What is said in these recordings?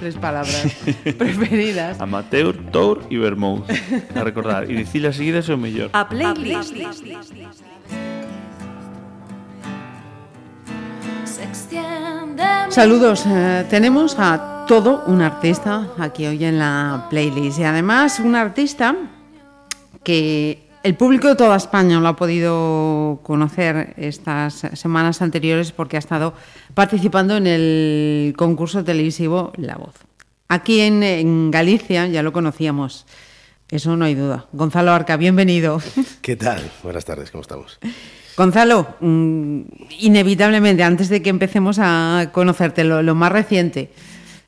tres palabras preferidas. Amateur, Tour y Vermouth. A recordar. Y dicilas seguidas é o mellor. A playlist. Saludos, eh, tenemos a todo un artista aquí hoy en la playlist y además un artista que el público de toda España lo ha podido conocer estas semanas anteriores porque ha estado participando en el concurso televisivo La Voz. Aquí en, en Galicia ya lo conocíamos, eso no hay duda. Gonzalo Arca, bienvenido. ¿Qué tal? Buenas tardes, ¿cómo estamos? Gonzalo, mm, inevitablemente, antes de que empecemos a conocerte, lo, lo más reciente,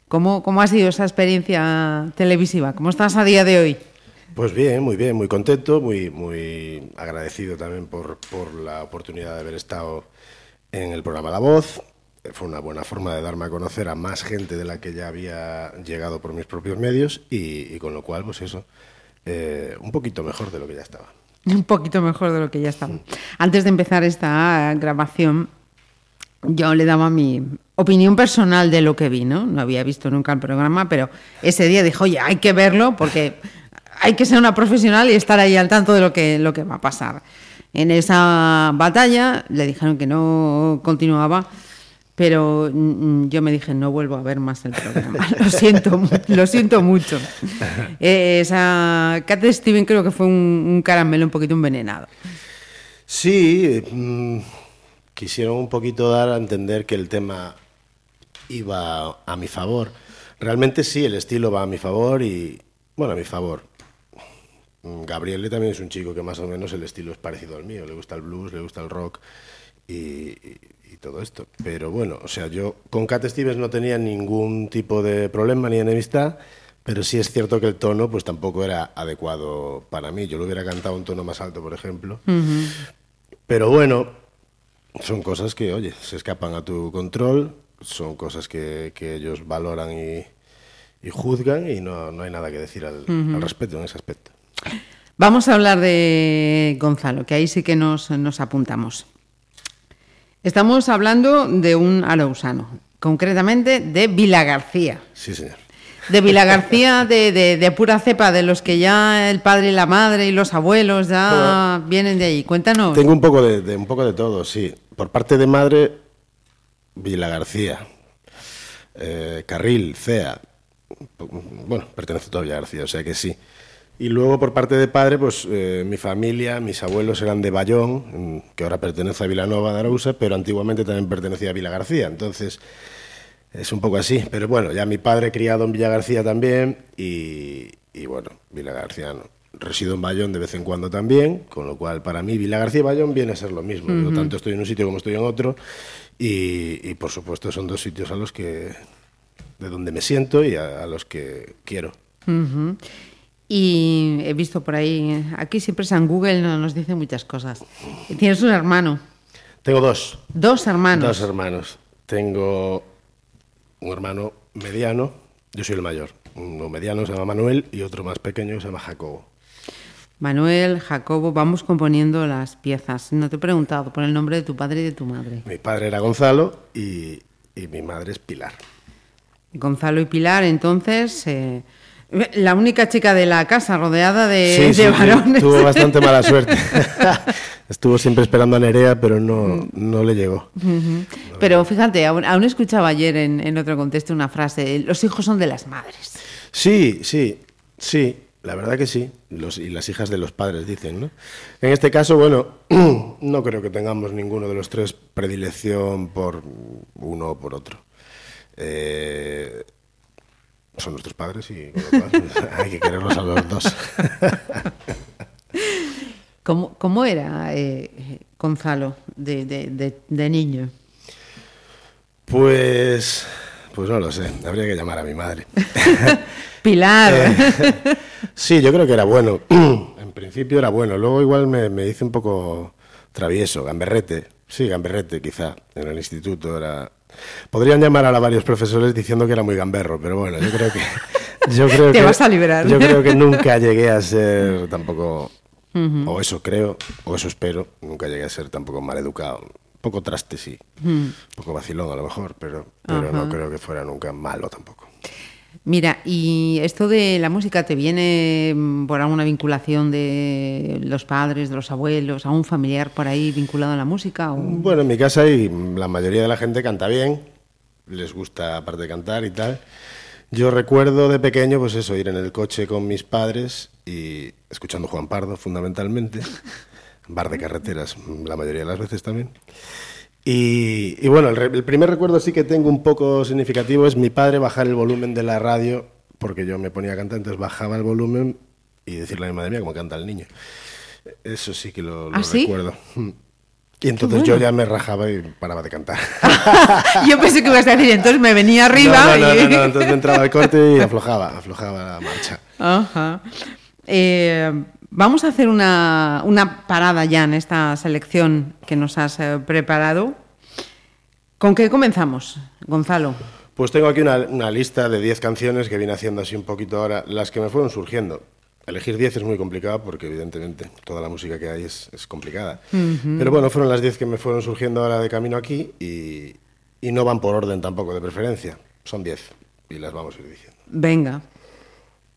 ¿cómo, ¿cómo ha sido esa experiencia televisiva? ¿Cómo estás a día de hoy? Pues bien, muy bien, muy contento, muy, muy agradecido también por, por la oportunidad de haber estado en el programa La Voz. Fue una buena forma de darme a conocer a más gente de la que ya había llegado por mis propios medios y, con lo cual, pues eso, eh, un poquito mejor de lo que ya estaba. Un poquito mejor de lo que ya estaba. Antes de empezar esta grabación, yo le daba mi opinión personal de lo que vi, ¿no? No había visto nunca el programa, pero ese día dijo, oye, hay que verlo porque hay que ser una profesional y estar ahí al tanto de lo que, lo que va a pasar. En esa batalla le dijeron que no continuaba, pero mm, yo me dije, no vuelvo a ver más el programa. Lo siento, lo siento mucho. Eh, esa Cat Steven creo que fue un, un caramelo un poquito envenenado. Sí, mm, quisieron un poquito dar a entender que el tema iba a mi favor. Realmente sí, el estilo va a mi favor y, bueno, a mi favor. Mm, Gabriele también es un chico que más o menos el estilo es parecido al mío. Le gusta el blues, le gusta el rock y, y- y todo esto. Pero bueno, o sea, yo con Cat Stevens no tenía ningún tipo de problema ni enemistad, pero sí es cierto que el tono pues tampoco era adecuado para mí. Yo lo hubiera cantado un tono más alto, por ejemplo. Pero bueno, son cosas que, oye, se escapan a tu control, son cosas que, que ellos valoran y, y juzgan y no, no hay nada que decir al, al respecto en ese aspecto. Vamos a hablar de Gonzalo, que ahí sí que nos, nos apuntamos. Estamos hablando de un arausano, concretamente de Vila García. Sí, señor. De Vila García, de, de- de pura cepa, de los que ya el padre y la madre y los abuelos ya vienen de ahí. Cuéntanos. Tengo un poco de, de- un poco de todo, sí. Por parte de madre, Vila García, eh, Carril, Cea. Bueno, pertenece todo a García, o sea que sí. Y luego por parte de padre, pues eh, mi familia, mis abuelos eran de Bayón, que ahora pertenece a Vilanova de Arousa, pero antiguamente también pertenecía a Vila García. Entonces, es un poco así. Pero bueno, ya mi padre criado en Villa García también y, y bueno, Vila García no. Resido en Bayón de vez en cuando también, con lo cual para mí Vila García y Bayón viene a ser lo mismo. Yo tanto estoy en un sitio como estoy en otro y, y, por supuesto son dos sitios a los que de donde me siento y a, a los que quiero. Ujú. Y he visto por ahí, aquí siempre San Google no- nos dice muchas cosas. Tienes un hermano, Tengo dos, dos hermanos. dos hermanos. Tengo un hermano mediano, yo soy el mayor. Uno mediano se llama Manuel y otro más pequeño se llama Jacobo. Manuel, Jacobo, vamos componiendo las piezas. No te he preguntado por el nombre de tu padre y de tu madre. Mi padre era Gonzalo y, y mi madre es Pilar. Gonzalo y Pilar, entonces, eh, la única chica de la casa rodeada de, Sí, de sí, sí, varones. tuvo bastante mala suerte. Estuvo siempre esperando a Nerea, pero no, no le llegó. Pero fíjate, aún, aún escuchaba ayer en, en otro contexto una frase, los hijos son de las madres. Sí, sí, sí, la verdad que sí. Los, y las hijas de los padres dicen, ¿no? En este caso, bueno, no creo que tengamos ninguno de los tres predilección por uno o por otro. Eh, son nuestros padres y cual, hay que quererlos a los dos. ¿Cómo, cómo era eh, Gonzalo de, de- de- de niño? Pues, pues no lo sé, habría que llamar a mi madre. Pilar. Eh, sí, yo creo que era bueno. en principio era bueno. Luego igual me, me hice un poco travieso, gamberrete. Sí, gamberrete quizá. En el instituto era... Podrían llamar ahora varios profesores diciendo que era muy gamberro, pero bueno, yo creo que... Yo creo Te que, vas a liberar. Yo creo que nunca llegué a ser tampoco... O eso creo, o eso espero. Nunca llegué a ser tampoco mal educado. Un poco traste, sí. Un poco vacilón a lo mejor, pero, pero no creo que fuera nunca malo tampoco. Mira, ¿y esto de la música te viene mm, por alguna vinculación de los padres, de los abuelos, a un familiar por ahí vinculado a la música? Bueno, en mi casa y la mayoría de la gente canta bien, les gusta aparte de cantar y tal. Yo recuerdo de pequeño, pues eso, ir en el coche con mis padres y escuchando Juan Pardo, fundamentalmente, bar de carreteras, la mayoría de las veces también. Y, y bueno, el, el primer recuerdo sí que tengo un poco significativo es mi padre bajar el volumen de la radio, porque yo me ponía a cantar, entonces bajaba el volumen y decirle a mi madre mía cómo canta el niño. Eso sí que lo, lo ¿Ah, sí? recuerdo. Mm. Y entonces yo ya me rajaba y paraba de cantar. Yo pensé que ibas a decir, entonces me venía arriba. no, no, y- no, no, entonces me entraba el corte y aflojaba, aflojaba la marcha. Ajá. Eh, vamos a hacer una, una parada ya en esta selección que nos has eh, preparado. ¿Con qué comenzamos, Gonzalo? Pues tengo aquí una, una lista de 10 canciones que vine haciendo así un poquito ahora, las que me fueron surgiendo. Elegir 10 es muy complicado porque evidentemente toda la música que hay es, es complicada. Pero bueno, fueron las 10 que me fueron surgiendo ahora de camino aquí y, y no van por orden tampoco de preferencia. Son 10 y las vamos a ir diciendo. Venga.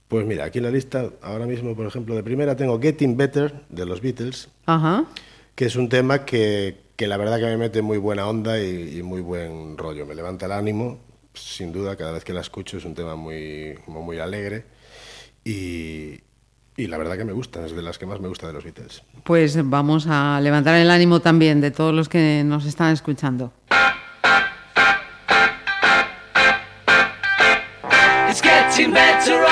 Pues mira, aquí en la lista, ahora mismo, por ejemplo, de primera tengo Getting Better de los Beatles. Ajá. que es un tema que, que la verdad que me mete muy buena onda y, y muy buen rollo. Me levanta el ánimo, sin duda, cada vez que la escucho es un tema muy, como muy alegre y, y la verdad que me gusta, es de las que más me gusta de los Beatles. Pues vamos a levantar el ánimo también de todos los que nos están escuchando. It's getting better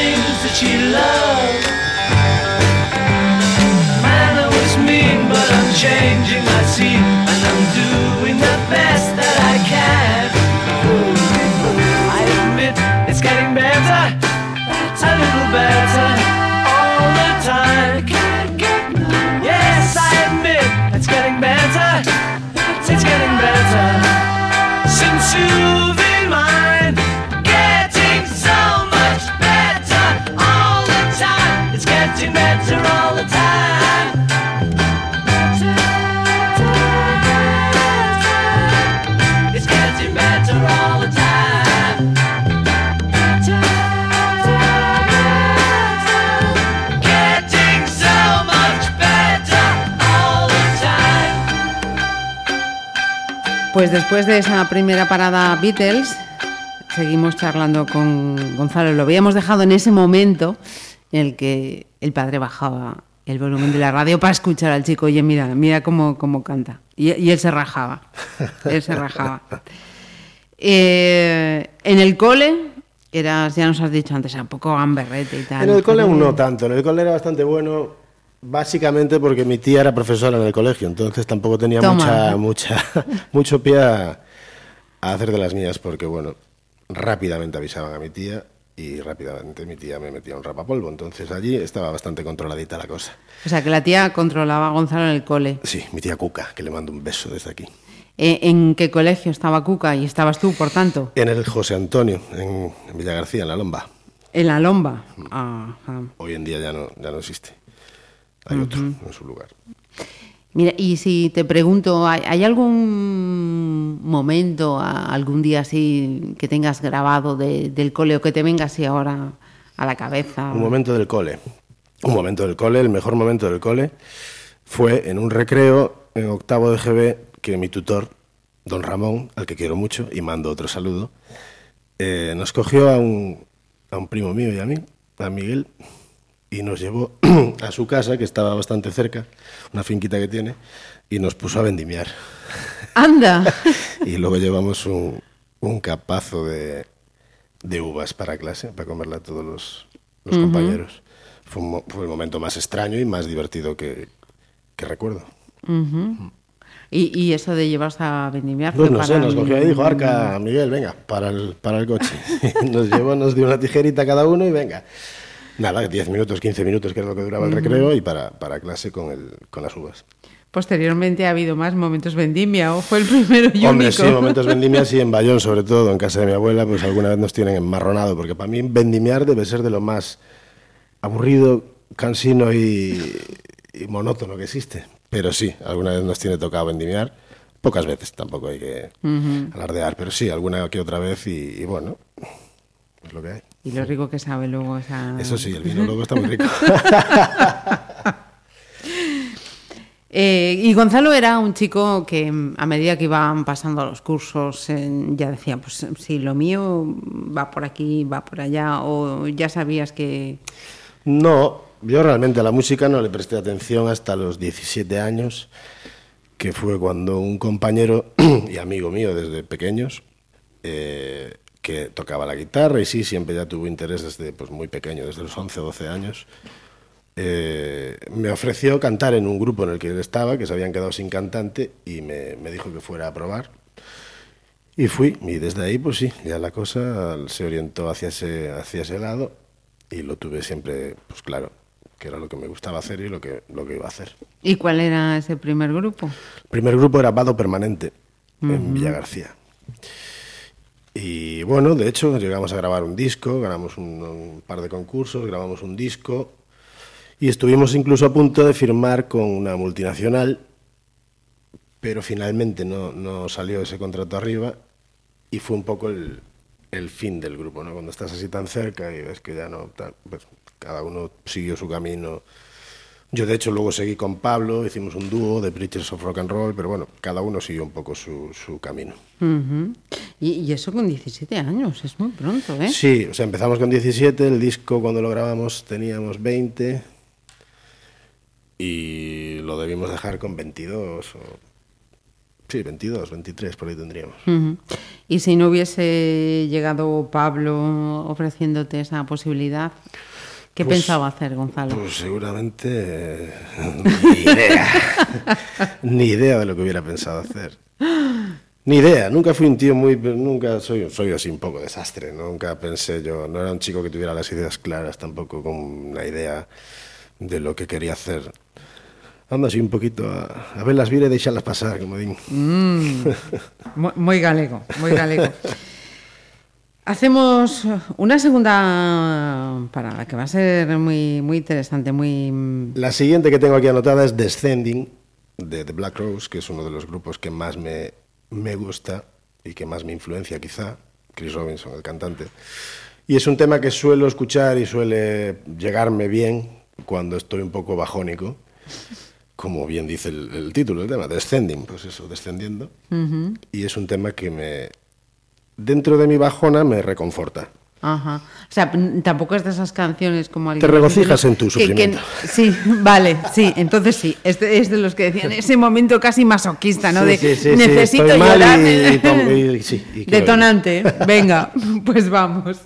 things that she loved. Man, I was mean, but I'm changing, Pues después de esa primera parada Beatles, seguimos charlando con Gonzalo. Lo habíamos dejado en ese momento en el que el padre bajaba el volumen de la radio para escuchar al chico. Oye, mira, mira cómo, cómo canta. Y, y él se rajaba. Él se rajaba. Eh, en el cole, eras, ya nos has dicho antes, un poco gamberrete y tal. En el cole aún no tanto, en el cole era bastante bueno, básicamente porque mi tía era profesora en el colegio, entonces tampoco tenía Toma. mucha, mucha, mucho pie a, a hacer de las mías, porque bueno, rápidamente avisaban a mi tía y rápidamente mi tía me metía un rapapolvo. Entonces allí estaba bastante controladita la cosa. O sea, que la tía controlaba a Gonzalo en el cole. Sí, mi tía Cuca, que le mando un beso desde aquí. Eh, ¿En qué colegio estaba Cuca y estabas tú, por tanto? En el José Antonio, en, en Villa García, en La Lomba. En la Lomba. Ajá. Hoy en día ya no, ya no existe. Hay otro en su lugar. Mira, y si te pregunto, ¿hay, hay algún momento, algún día así que tengas grabado de- del cole o que te venga así ahora a la cabeza? Un momento del cole. Un momento del cole, el mejor momento del cole fue en un recreo en octavo de GB que mi tutor, don Ramón, al que quiero mucho y mando otro saludo, eh, nos cogió a un, a un primo mío y a mí, a Miguel, y nos llevó a su casa, que estaba bastante cerca, una finquita que tiene, y nos puso a vendimiar. ¡Anda! Y luego llevamos un, un capazo de, de uvas para clase, para comerla a todos los, los compañeros. Fue, un fue el momento más extraño y más divertido que, que recuerdo. y, y eso de llevarse a vendimiar Pues no sé, para nos el- cogió y dijo, Arca, Miguel, venga, para el, para el coche. nos llevó, nos dio una tijerita cada uno y venga. Nada, 10 minutos, 15 minutos, que era lo que duraba el recreo, y para, para clase con, el, con las uvas. Posteriormente ha habido más momentos vendimia o fue el primero y Hombre, único. sí, momentos vendimias sí, en Bayón sobre todo, en casa de mi abuela, pues alguna vez nos tienen enmarronado, porque para mí vendimiar debe ser de lo más aburrido, cansino y, y monótono que existe. Pero sí, alguna vez nos tiene tocado vendimiar, pocas veces, tampoco hay que alardear, pero sí, alguna que otra vez y, y bueno, es lo que hay. Y lo rico que sabe luego esa... Eso sí, el vino luego está muy rico. Eh, y Gonzalo era un chico que mm, a medida que iban pasando los cursos eh, ya decía, pues si lo mío va por aquí, va por allá, o ya sabías que... No, yo realmente a la música no le presté atención hasta los 17 años, que fue cuando un compañero y amigo mío desde pequeños, eh, que tocaba la guitarra y sí, siempre ya tuvo interés desde pues, muy pequeño, desde los 11 o 12 años, eh, me ofreció cantar en un grupo en el que él estaba, que se habían quedado sin cantante, y me, me dijo que fuera a probar. Y fui, y desde ahí, pues sí, ya la cosa se orientó hacia ese, hacia ese lado y lo tuve siempre, pues claro, que era lo que me gustaba hacer y lo que, lo que iba a hacer. ¿Y cuál era ese primer grupo? El primer grupo era Vado Permanente, en Villa García. Y bueno, de hecho, llegamos a grabar un disco, grabamos un, par de concursos, grabamos un disco y estuvimos incluso a punto de firmar con una multinacional, pero finalmente no, no salió ese contrato arriba y fue un poco el, el fin del grupo, ¿no? Cuando estás así tan cerca y ves que ya no, pues cada uno siguió su camino. Yo de hecho luego seguí con Pablo, hicimos un dúo de Preachers of Rock and Roll, pero bueno, cada uno siguió un poco su, su camino. Y, y eso con 17 años, es muy pronto, ¿eh? Sí, o sea, empezamos con 17, el disco cuando lo grabamos teníamos 20 y lo debimos dejar con 22 o... Sí, 22, 23, por ahí tendríamos. Y si no hubiese llegado Pablo ofreciéndote esa posibilidad, ¿qué Pues- pensaba hacer Gonzalo? Pues seguramente eh, ni idea. ni idea de lo que hubiera pensado hacer. Ni idea, nunca fui un tío muy nunca soy soy así un poco desastre, nunca pensé yo, no era un chico que tuviera las ideas claras tampoco con una idea de lo que quería hacer. Ando así un poquito a, a ver las vidas y dejarlas pasar, como digo. Muy, muy galego, muy galego. Hacemos una segunda parada que va a ser muy, muy interesante, muy... La siguiente que tengo aquí anotada es Descending, de The Black Rose, que es uno de los grupos que más me, me gusta y que más me influencia quizá, Chris Robinson, el cantante. Y es un tema que suelo escuchar y suele llegarme bien cuando estoy un poco bajónico, como bien dice el, el título del tema, Descending, pues eso, descendiendo. Y es un tema que me, dentro de mi bajona, me reconforta. Ajá. O sea, tampoco es de esas canciones como alguien... Te regocijas en tu que- que- sufrimiento. sí, vale, sí, entonces sí. Es de, es de los que decían ese momento casi masoquista, ¿no? Sí, de sí, sí, sí, necesito llorar. y- Detonante. Venga, pues vamos.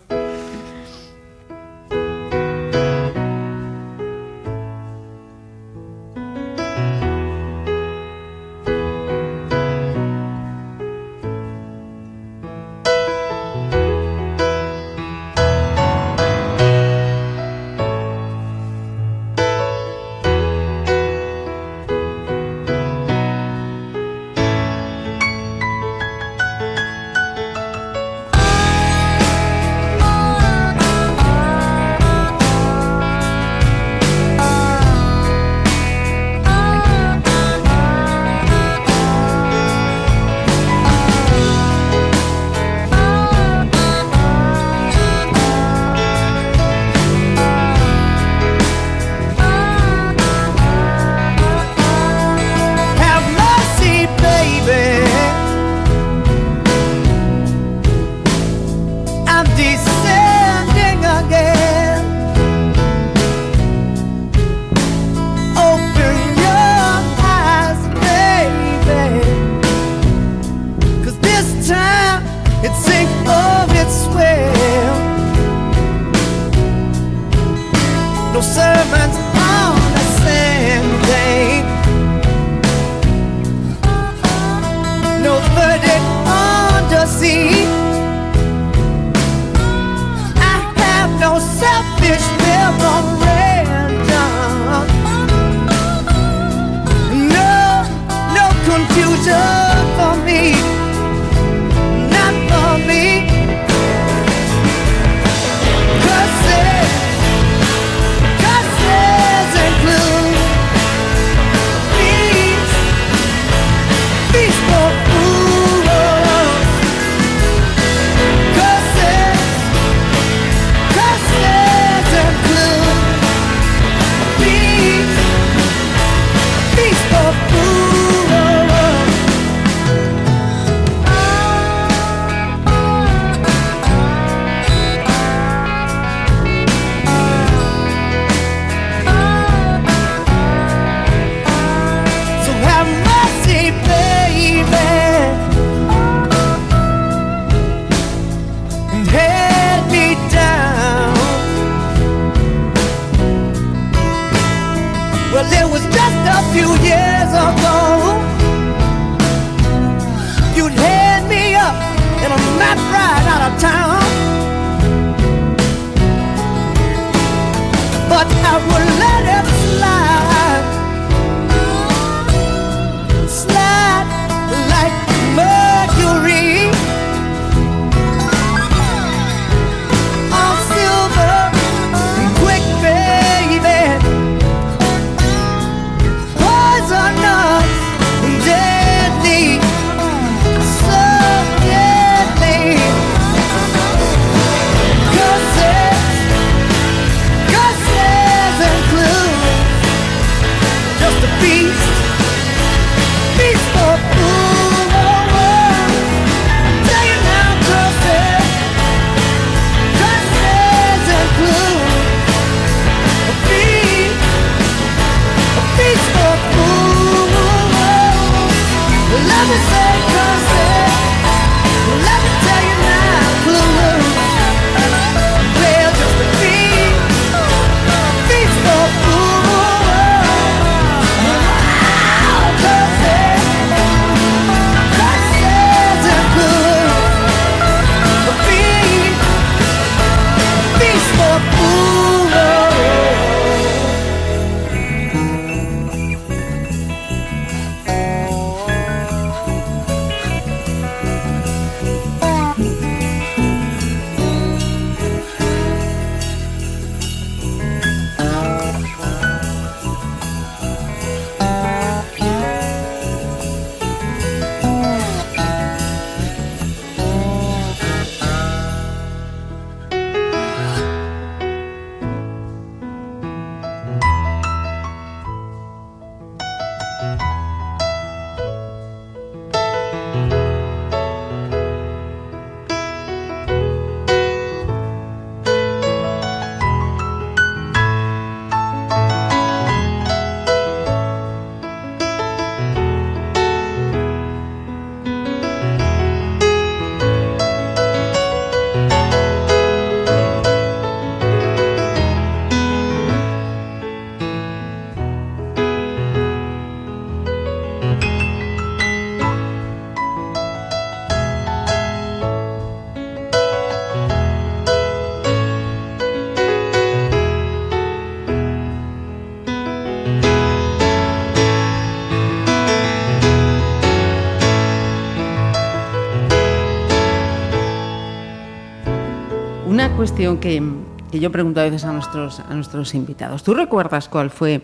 Cuestión que, que yo pregunto a veces a nuestros, a nuestros invitados. ¿Tú recuerdas cuál fue?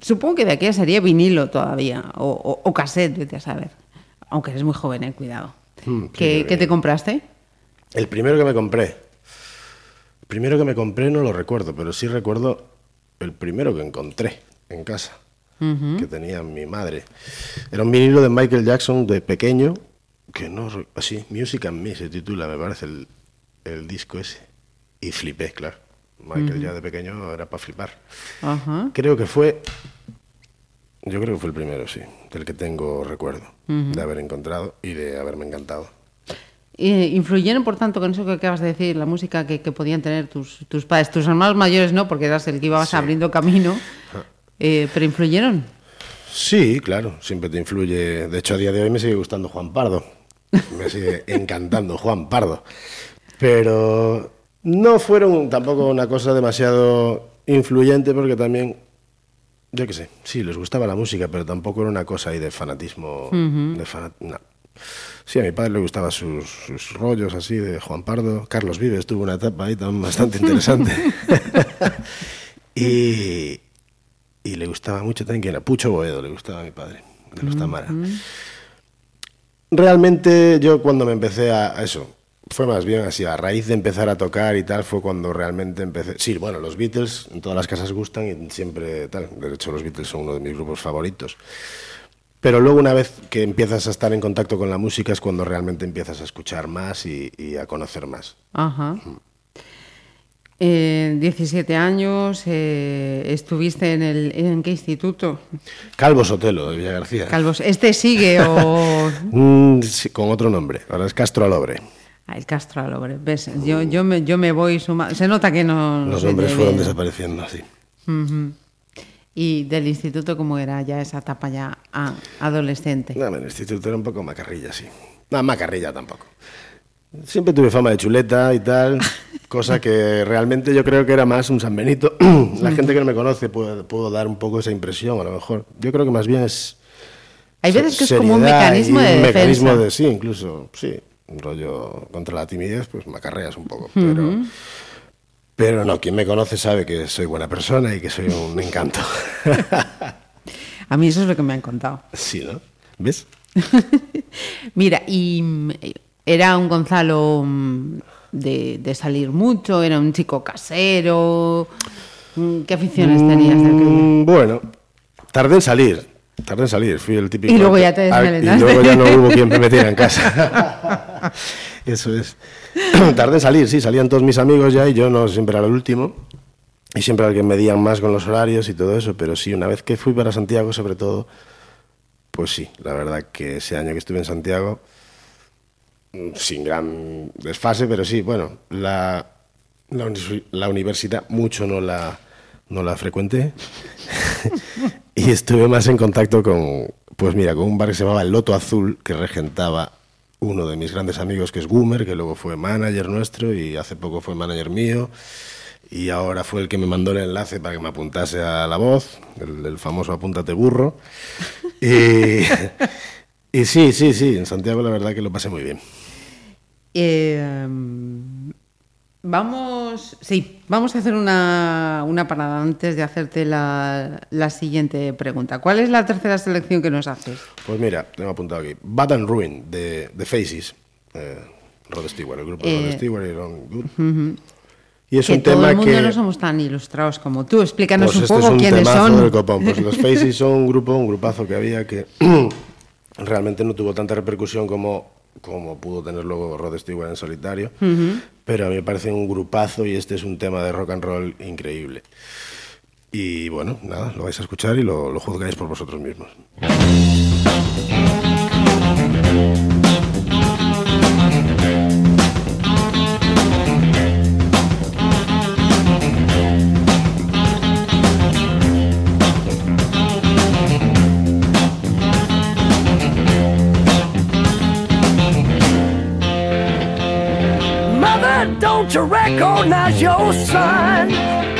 Supongo que de aquella sería vinilo todavía, o, o, o cassette, vete a saber. Aunque eres muy joven, eh, cuidado. Mm, ¿Qué, qué te compraste? El primero que me compré. El primero que me compré no lo recuerdo, pero sí recuerdo el primero que encontré en casa, que tenía mi madre. Era un vinilo de Michael Jackson de pequeño, que no... Así, Music and Me se titula, me parece, el, el disco ese. Y flipé, claro. Michael ya de pequeño era para flipar. Creo que fue... Yo creo que fue el primero, sí, del que tengo recuerdo, de haber encontrado y de haberme encantado. Eh, ¿Influyeron, por tanto, con eso que acabas de decir, la música que, que podían tener tus, tus padres? Tus hermanos mayores no, porque eras el que ibas Sí. abriendo camino. Eh, ¿Pero influyeron? Sí, claro, siempre te influye. De hecho, a día de hoy me sigue gustando Juan Pardo. Me sigue encantando Juan Pardo. Pero no fueron tampoco una cosa demasiado influyente porque también, yo qué sé, sí, les gustaba la música, pero tampoco era una cosa ahí de fanatismo. de no. Sí, a mi padre le gustaban sus, sus rollos así de Juan Pardo. Carlos Vives tuvo una etapa ahí también bastante interesante. y, y le gustaba mucho también que era Pucho Boedo, le gustaba a mi padre, de los Tamara. Realmente yo cuando me empecé a, a eso, fue más bien así, a raíz de empezar a tocar y tal, fue cuando realmente empecé. Sí, bueno, los Beatles en todas las casas gustan y siempre tal. De hecho, los Beatles son uno de mis grupos favoritos. Pero luego una vez que empiezas a estar en contacto con la música es cuando realmente empiezas a escuchar más y, y a conocer más. Ajá. Eh, 17 años, eh, estuviste en el en qué instituto? Calvo Sotelo, de Villa García. Calvos. ¿Este sigue o Mm, sí, con otro nombre, ahora es Castro Alobre. El Castro Alobre. ¿Ves? Yo, yo, me, yo me voy sumando. Se nota que no. Los nombres fueron desapareciendo así. Y del instituto, ¿cómo era ya esa etapa ya ah, adolescente? No, el instituto era un poco macarrilla, sí. No, macarrilla tampoco. Siempre tuve fama de chuleta y tal, cosa que realmente yo creo que era más un San Benito. La gente que no me conoce puedo dar un poco esa impresión, a lo mejor. Yo creo que más bien es... Hay veces que es como un mecanismo de un defensa. mecanismo de, sí, incluso, sí, un rollo contra la timidez, pues macarreas un poco, pero... Pero no, quien me conoce sabe que soy buena persona y que soy un encanto. A mí eso es lo que me han contado. sí, ¿no? ¿Ves? Mira, y mm, era un Gonzalo mm, de, de salir mucho, era un chico casero. Mm, ¿Qué aficiones tenías de aquello? Mm, Bueno, tardé en salir. Tardé en salir, fui el típico. Y luego ya te desmelenaste. Y luego ya no hubo quien me metiera en casa. Eso es. Tardé en salir, sí, salían todos mis amigos ya y yo no siempre era el último. Y siempre alguien medían más con los horarios y todo eso, pero sí, una vez que fui para Santiago, sobre todo, pues sí, la verdad que ese año que estuve en Santiago, mm, sin gran desfase, pero sí, bueno, la, la universidad mucho no la, no la frecuenté y estuve más en contacto con, pues mira, con un bar que se llamaba El Loto Azul, que regentaba uno de mis grandes amigos, que es Gumer, que luego fue manager nuestro y hace poco fue manager mío. Y ahora fue el que me mandó el enlace para que me apuntase a la voz, el, el famoso apúntate burro. Y, y sí, sí, sí, en Santiago la verdad que lo pasé muy bien. Eh, vamos, sí, vamos a hacer una, una parada antes de hacerte la, la siguiente pregunta. ¿Cuál es la tercera selección que nos haces? Pues mira, tengo apuntado aquí. Bad and Ruin, de, de Faces. Eh, Rod Stewart, el grupo de Eh, Rod Stewart y Ron Good. Y es que un todo tema el mundo que... no somos tan ilustrados como tú. Explícanos Pues un este poco es un quiénes son. del copón. Pues los Faces son un grupo, un grupazo que había que realmente no tuvo tanta repercusión como, como pudo tener luego Rod Stewart en solitario. Pero a mí me parece un grupazo y este es un tema de rock and roll increíble. Y bueno, nada, lo vais a escuchar y lo, lo juzgáis por vosotros mismos. Mother, don't you recognize your son?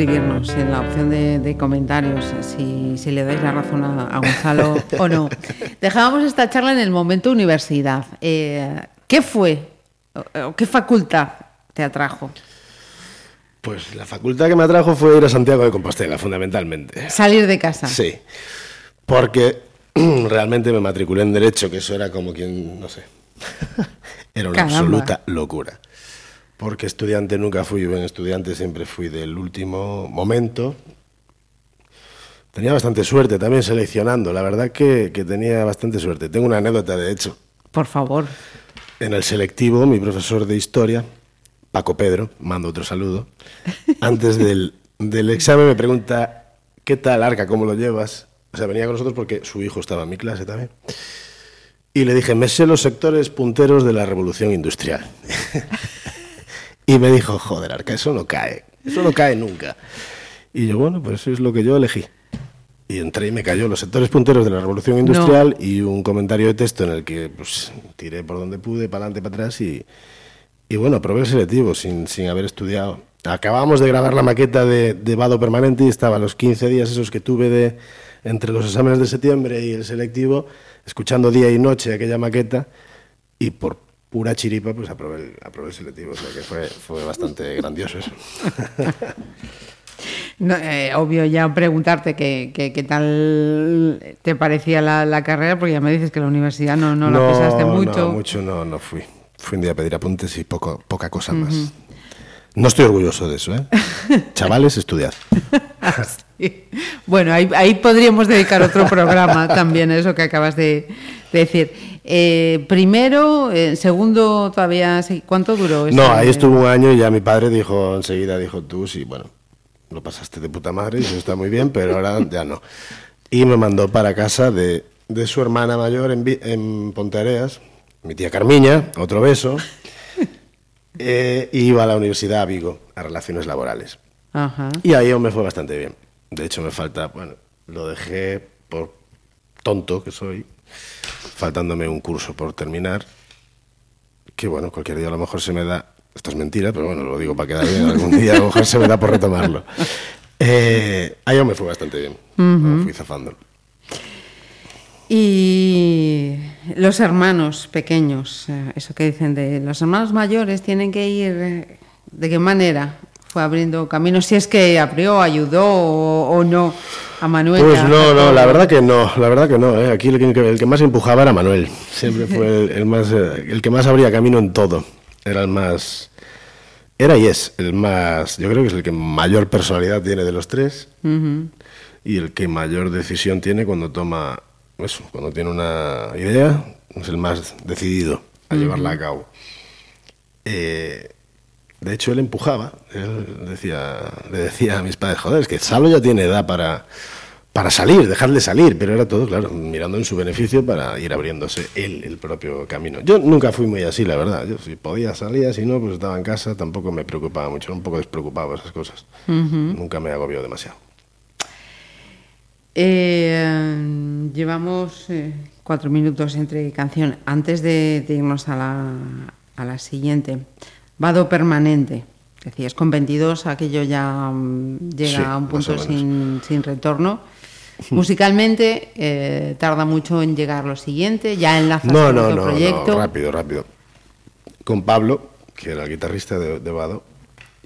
Escribirnos en la opción de, de comentarios si, si le dais la razón a, a Gonzalo o no. Dejábamos esta charla en el momento universidad. Eh, ¿Qué fue o- o qué facultad te atrajo? Pues la facultad que me atrajo fue ir a Santiago de Compostela, fundamentalmente. Salir de casa. Sí, porque realmente me matriculé en Derecho, que eso era como quien, no sé, era una Caramba. absoluta locura. Porque estudiante nunca fui buen estudiante, siempre fui del último momento. Tenía bastante suerte también seleccionando, la verdad que, que tenía bastante suerte. Tengo una anécdota, de hecho. Por favor. En el selectivo, mi profesor de historia, Paco Pedro, mando otro saludo, antes del, del examen me pregunta, ¿qué tal, Arca? ¿Cómo lo llevas? O sea, venía con nosotros porque su hijo estaba en mi clase también. Y le dije, me sé los sectores punteros de la revolución industrial. y me dijo, joder, Arca, eso no cae, eso no cae nunca. Y yo, bueno, pues eso es lo que yo elegí. Y entré y me cayó los sectores punteros de la revolución industrial y un comentario de texto en el que pues, tiré por donde pude, para adelante, para atrás y, y bueno, probé el selectivo sin, sin haber estudiado. Acabamos de grabar la maqueta de, de Vado Permanente y estaba los 15 días esos que tuve de, entre los exámenes de septiembre y el selectivo, escuchando día y noche aquella maqueta y por pura chiripa, pues aprobé el, aprobé el selectivo. O sea que fue, fue bastante grandioso eso. No, eh, obvio ya preguntarte qué, qué- qué tal te parecía la, la carrera, porque ya me dices que la universidad no, no la pisaste mucho. No, mucho no, no fui. Fui un día a pedir apuntes y poco, poca cosa más. No estoy orgulloso de eso, ¿eh? Chavales, estudiad. Sí. Bueno, ahí, ahí podríamos dedicar otro programa también a eso que acabas de, de decir. Eh, primero, eh, segundo, todavía. ¿Cuánto duró? No, ese- ahí estuvo un año y ya mi padre dijo enseguida, dijo tú, sí, bueno, lo pasaste de puta madre y eso está muy bien, pero ahora ya no. Y me mandó para casa de, de su hermana mayor en, en Ponteareas, mi tía Carmiña, otro beso, eh, iba a la universidad a Vigo, a Relaciones Laborales. Ajá. Y ahí aún me fue bastante bien. De hecho, me falta, bueno, lo dejé por tonto que soy, faltándome un curso por terminar, que bueno, cualquier día a lo mejor se me da, esto es mentira, pero bueno, lo digo para quedar bien, algún día a lo mejor se me da por retomarlo. Eh, ahí aún me fue bastante bien, me fui zafando. Y los hermanos pequeños, eh, eso que dicen de los hermanos mayores tienen que ir, eh, ¿de qué manera? Fue abriendo caminos, si es que abrió, ayudó o, o no a Manuel. Pues no, no, la verdad que no, la verdad que no. ¿eh? Aquí el que, el que más empujaba era Manuel. Siempre fue el, el más, eh, el que más abría camino en todo. Era el más, era y es el más, yo creo que es el que mayor personalidad tiene de los tres y el que mayor decisión tiene cuando toma eso, cuando tiene una idea, es el más decidido a llevarla a cabo. Eh, de hecho, él empujaba, él decía, le decía a mis padres, joder, es que Salo ya tiene edad para, para salir, dejarle salir, pero era todo, claro, mirando en su beneficio para ir abriéndose él el propio camino. Yo nunca fui muy así, la verdad. Yo si podía salía, si no, pues estaba en casa, tampoco me preocupaba mucho, era un poco despreocupado esas cosas. Nunca me agobió demasiado. Eh, llevamos eh, cuatro minutos entre canción. Antes de, de irnos a la, a la siguiente, Vado Permanente. Decías, con 22 aquello ya mm, llega Sí, a un punto sin, sin retorno. Musicalmente eh, tarda mucho en llegar lo siguiente, ya enlazas No, no, no, proyecto. no, rápido, rápido. Con Pablo, que era el guitarrista de, de Vado,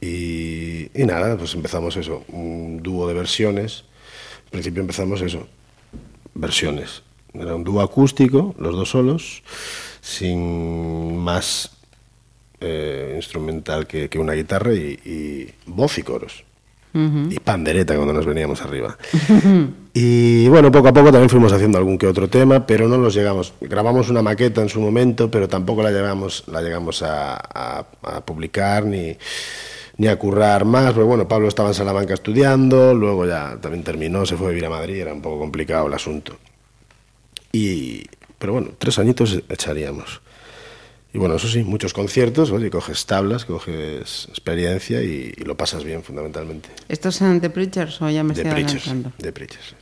y, y nada, pues empezamos eso, un dúo de versiones. Al principio empezamos eso, versiones. Era un dúo acústico, los dos solos, sin más eh, instrumental que, que una guitarra y, y voz y coros. Y pandereta cuando nos veníamos arriba. y bueno, poco a poco también fuimos haciendo algún que otro tema, pero no los llegamos. Grabamos una maqueta en su momento, pero tampoco la llegamos, la llegamos a, a- a publicar ni, ni a currar más. Pero bueno, Pablo estaba en Salamanca estudiando, luego ya también terminó, se fue a vivir a Madrid, era un poco complicado el asunto. Y, pero bueno, tres añitos echaríamos. Y bueno, eso sí, muchos conciertos, oye, coges tablas, coges experiencia y, y lo pasas bien fundamentalmente. ¿Estos son The Preachers o ya me estoy Preachers. adelantando? De Preachers.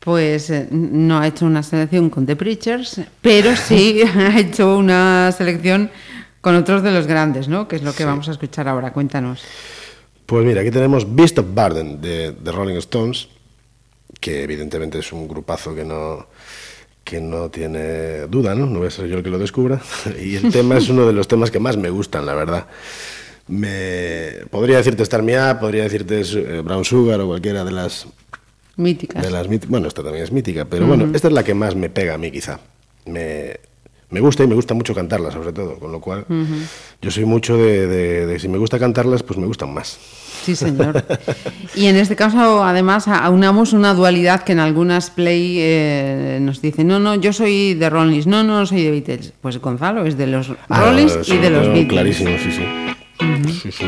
Pues eh, no ha hecho una selección con The Preachers, pero sí ha hecho una selección con otros de los grandes, ¿no? Que es lo que vamos a escuchar ahora. Cuéntanos. Pues mira, aquí tenemos Beast of Burden de, de Rolling Stones, que evidentemente es un grupazo que no, que no tiene duda, ¿no? No voy a ser yo el que lo descubra. Y el tema es uno de los temas que más me gustan, la verdad. Me, podría decirte Star Up, podría decirte eh, Brown Sugar o cualquiera de las Míticas. de las bueno, esta también es mítica, pero bueno, esta es la que más me pega a mí quizá. Me, me gusta y me gusta mucho cantarla, sobre todo, con lo cual yo soy mucho de, de- de si me gusta cantarlas, pues me gustan más. Sí, señor. Y en este caso, además, aunamos una dualidad que en algunas play eh, nos dicen, no, no, yo soy de Rollins, no, no, soy de Beatles. Pues Gonzalo es de los Rollins Ah, y sí, de los Beatles. Clarísimo, sí, sí. Sí, sí.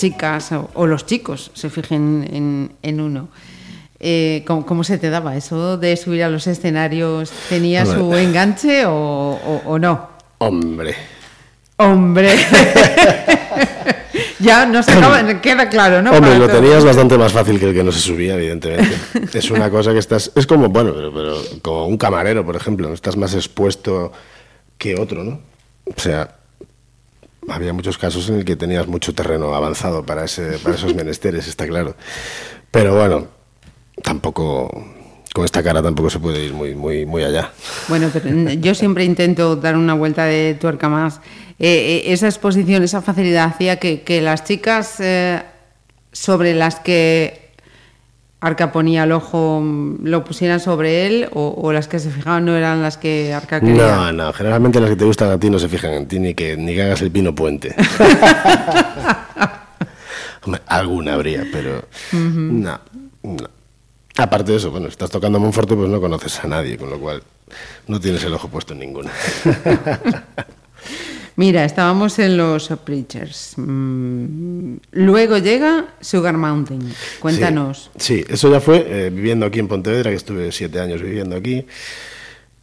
Chicas o, o los chicos se fijen en, en uno. eh, ¿cómo, cómo se te daba eso de subir a los escenarios? ¿Tenía su enganche o, o- o no? Hombre. Hombre. ya nos acaba, queda claro, ¿no? Hombre, Para lo todos. tenías bastante más fácil que el que no se subía, evidentemente. es una cosa que estás. Es como, bueno, pero, pero como un camarero, por ejemplo, ¿no? estás más expuesto que otro, ¿no? O sea, había muchos casos en el que tenías mucho terreno avanzado para, ese, para esos menesteres, está claro. Pero bueno, tampoco. Con esta cara tampoco se puede ir muy, muy, muy allá. Bueno, pero yo siempre intento dar una vuelta de tuerca más. Eh, eh, esa exposición, esa facilidad hacía que, que las chicas eh, sobre las que Arca ponía el ojo mm, lo pusieran sobre él o, o las que se fijaban no eran las que Arca quería. No, no, generalmente las que te gustan a ti no se fijan en ti ni que, ni que hagas el pino puente. Alguna habría, pero no, no. Aparte de eso, bueno, estás tocando a Monforte, pues no conoces a nadie, con lo cual no tienes el ojo puesto en ninguna. Mira, estábamos en los Preachers. Mm, Luego llega Sugar Mountain. Cuéntanos. Sí, sí, eso ya fue eh, viviendo aquí en Pontevedra, que estuve siete años viviendo aquí.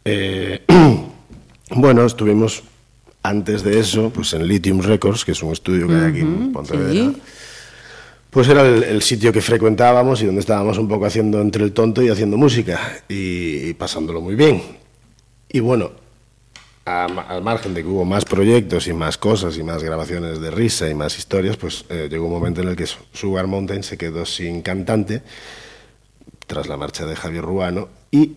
Eh, bueno, estuvimos antes de eso, pues en Lithium Records, que es un estudio que hay aquí en Pontevedra. sí. Pues era el, el sitio que frecuentábamos y donde estábamos un poco haciendo entre el tonto y haciendo música y, y pasándolo muy bien. Y bueno, a al margen de que hubo más proyectos y más cosas y más grabaciones de risa y más historias, pues eh, llegó un momento en el que Su- Sugar Mountain se quedó sin cantante tras la marcha de Javier Ruano y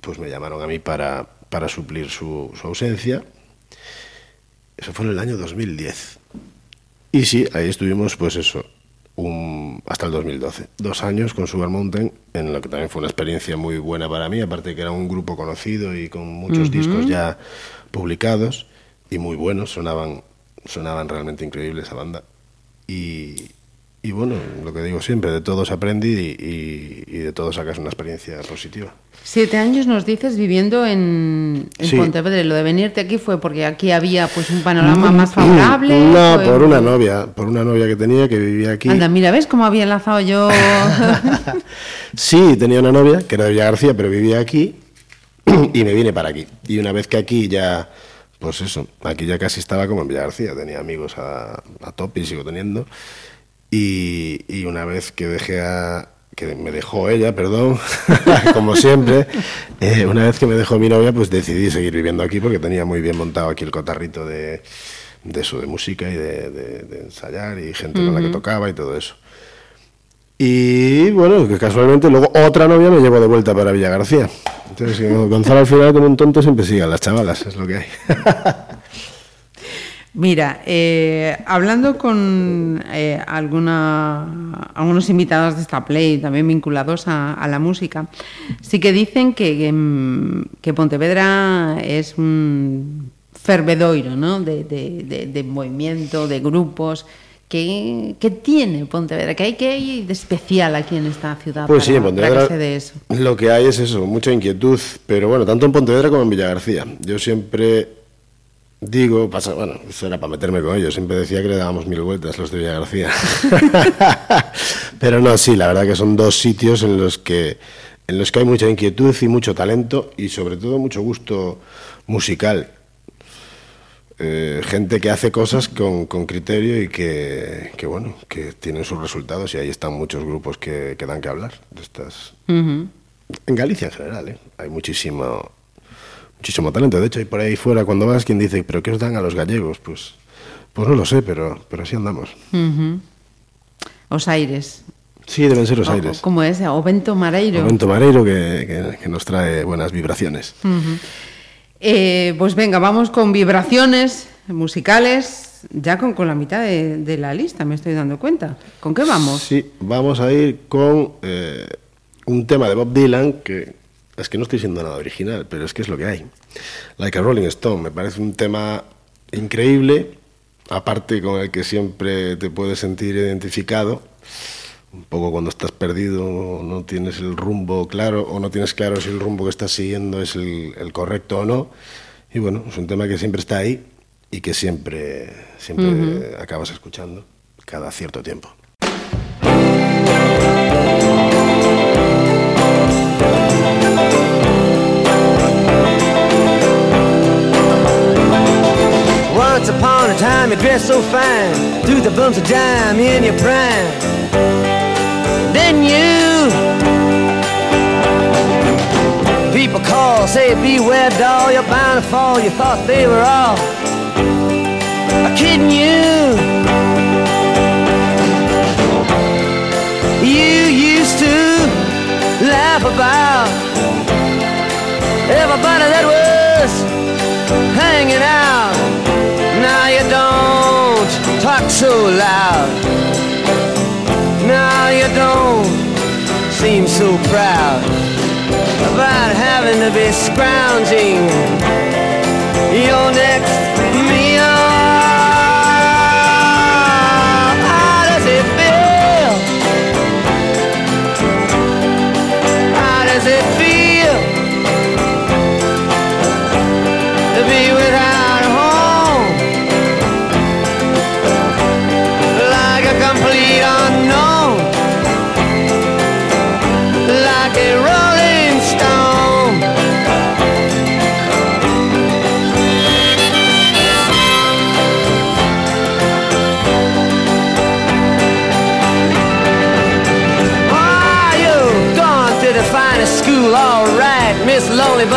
pues me llamaron a mí para, para suplir su, su ausencia. Eso fue en el año 2010. Y sí, ahí estuvimos, pues eso, un- hasta el 2012. Dos años con Sugar Mountain, en lo que también fue una experiencia muy buena para mí, aparte que era un grupo conocido y con muchos discos ya publicados y muy buenos, sonaban, sonaban realmente increíbles esa banda. Y, y bueno, lo que digo siempre, de todo se aprende y, y- y de todo sacas una experiencia positiva. Siete años nos dices viviendo en, en Sí. Pontevedra. Lo de venirte aquí fue porque aquí había pues un panorama más favorable. No, fue- por una novia, por una novia que tenía que vivía aquí. Anda, mira, ¿ves cómo había enlazado yo? Sí, tenía una novia que era de Villa García, pero vivía aquí y me vine para aquí. Y una vez que aquí ya, pues eso, aquí ya casi estaba como en Villa García, tenía amigos a, a tope y sigo teniendo. Y, y una vez que dejé a, que me dejó ella, perdón, como siempre, eh, una vez que me dejó mi novia, pues decidí seguir viviendo aquí porque tenía muy bien montado aquí el cotarrito de, de eso, de música y de, de- de ensayar y gente con la que tocaba y todo eso. Y bueno, que casualmente luego otra novia me llevó de vuelta para Villa García. Entonces, Gonzalo al final como un tonto siempre sigue a las chavalas, es lo que hay. Mira, eh, hablando con eh, alguna, algunos invitados de esta play, también vinculados a, la música, sí que dicen que, que Pontevedra es un fervedoiro ¿no? de, de- de- de movimiento, de grupos. ¿Qué, qué tiene Pontevedra? ¿Qué hay, qué hay de especial aquí en esta ciudad Pues sí, en Pontevedra eso? lo que hay es eso, mucha inquietud, pero bueno, tanto en Pontevedra como en Villa García. Yo siempre digo, pasa, bueno, eso era para meterme con ellos, siempre decía que le dábamos mil vueltas los de Villa García. pero no, sí, la verdad que son dos sitios en los que en los que hay mucha inquietud y mucho talento y sobre todo mucho gusto musical. Eh, gente que hace cosas con, con criterio y que, que, bueno, que tienen sus resultados y ahí están muchos grupos que, que dan que hablar de estas. En Galicia en general, ¿eh? hay muchísimo, muchísimo talento. De hecho, hay por ahí fuera cuando vas quien dice, ¿pero qué os dan a los gallegos? Pues, pues no lo sé, pero, pero así andamos. Os Aires. Sí, deben ser los O- aires. ¿Cómo es? O Vento Mareiro. Momento Mareiro que, que- que nos trae buenas vibraciones. Eh, pues venga, vamos con vibraciones musicales, ya con, con la mitad de, la lista, me estoy dando cuenta. ¿Con qué vamos? Sí, vamos a ir con eh, un tema de Bob Dylan que es que no estoy siendo nada original, pero es que es lo que hay. Like a Rolling Stone, me parece un tema increíble, aparte con el que siempre te puedes sentir identificado. Un poco cuando estás perdido, no tienes el rumbo claro o no tienes claro si el rumbo que estás siguiendo es el, el correcto o no. Y bueno, es un tema que siempre está ahí y que siempre, siempre acabas escuchando cada cierto tiempo. Once upon a time, you dressed so fine, threw the bumps of dime in your prime. People call, say beware, doll, you're bound to fall. You thought they were all kidding you. You used to laugh about everybody that was hanging out. Now you don't talk so loud. Now you don't seem so proud about having to be scrounging. Your next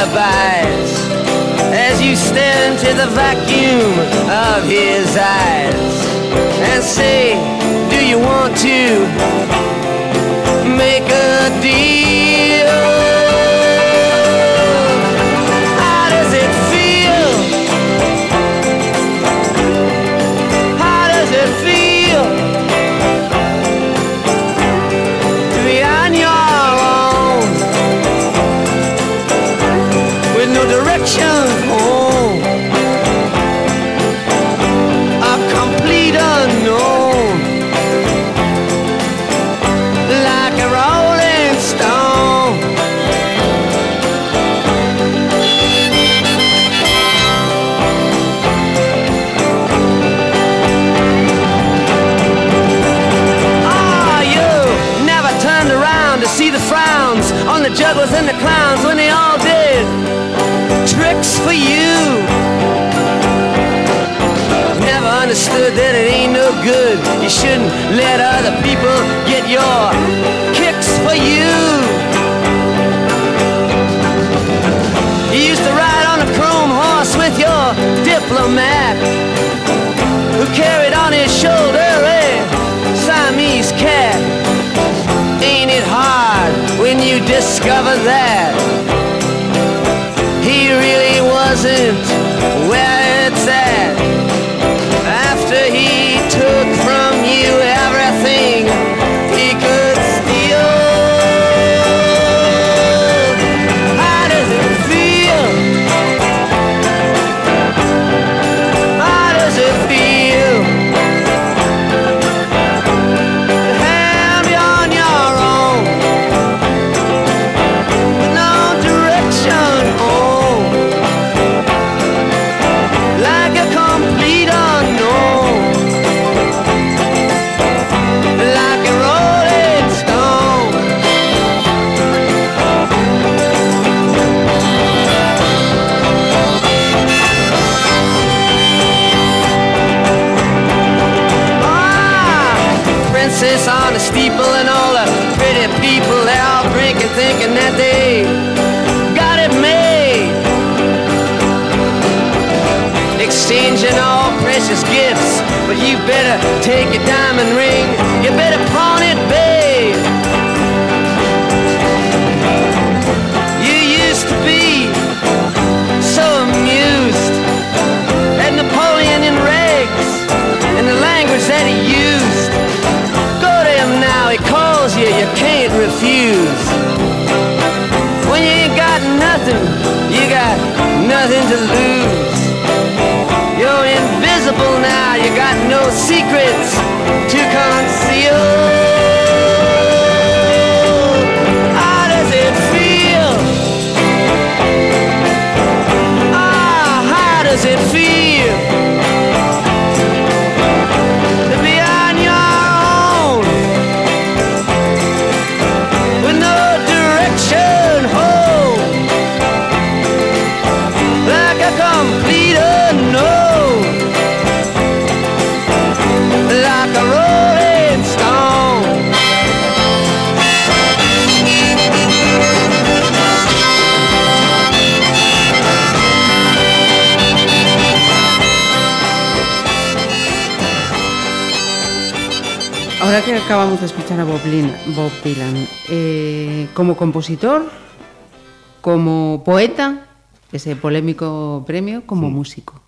alibis as you stare into the vacuum of his eyes and say, Do you want to make a deal? Good. You shouldn't let other people get your kicks for you. You used to ride on a chrome horse with your diplomat who carried on his shoulder a Siamese cat. Ain't it hard when you discover that he really wasn't where you You better take your diamond ring. You better pawn it, babe. You used to be so amused at Napoleon in rags and the language that he used. Go to him now, he calls you, you can't refuse. When you ain't got nothing, you got nothing to lose. Now, you got no secrets Ahora que acabamos de escuchar a Bob, Lin- Bob Dylan, eh, como compositor, como poeta, ese polémico premio, como músico.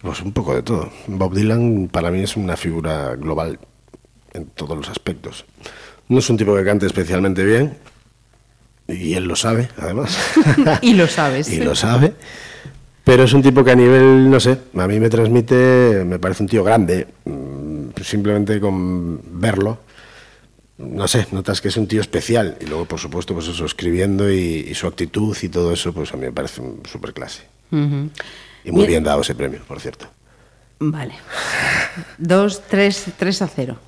Pues un poco de todo. Bob Dylan para mí es una figura global en todos los aspectos. No es un tipo que cante especialmente bien, y él lo sabe, además. Y lo sabes. y lo sabe. Pero es un tipo que a nivel, no sé, a mí me transmite, me parece un tío grande. Simplemente con verlo, no sé, notas que es un tío especial. Y luego, por supuesto, pues eso, escribiendo y, y su actitud y todo eso, pues a mí me parece un super clase. Y muy Bien. bien dado ese premio, por cierto. Vale. Dos, tres, tres a cero.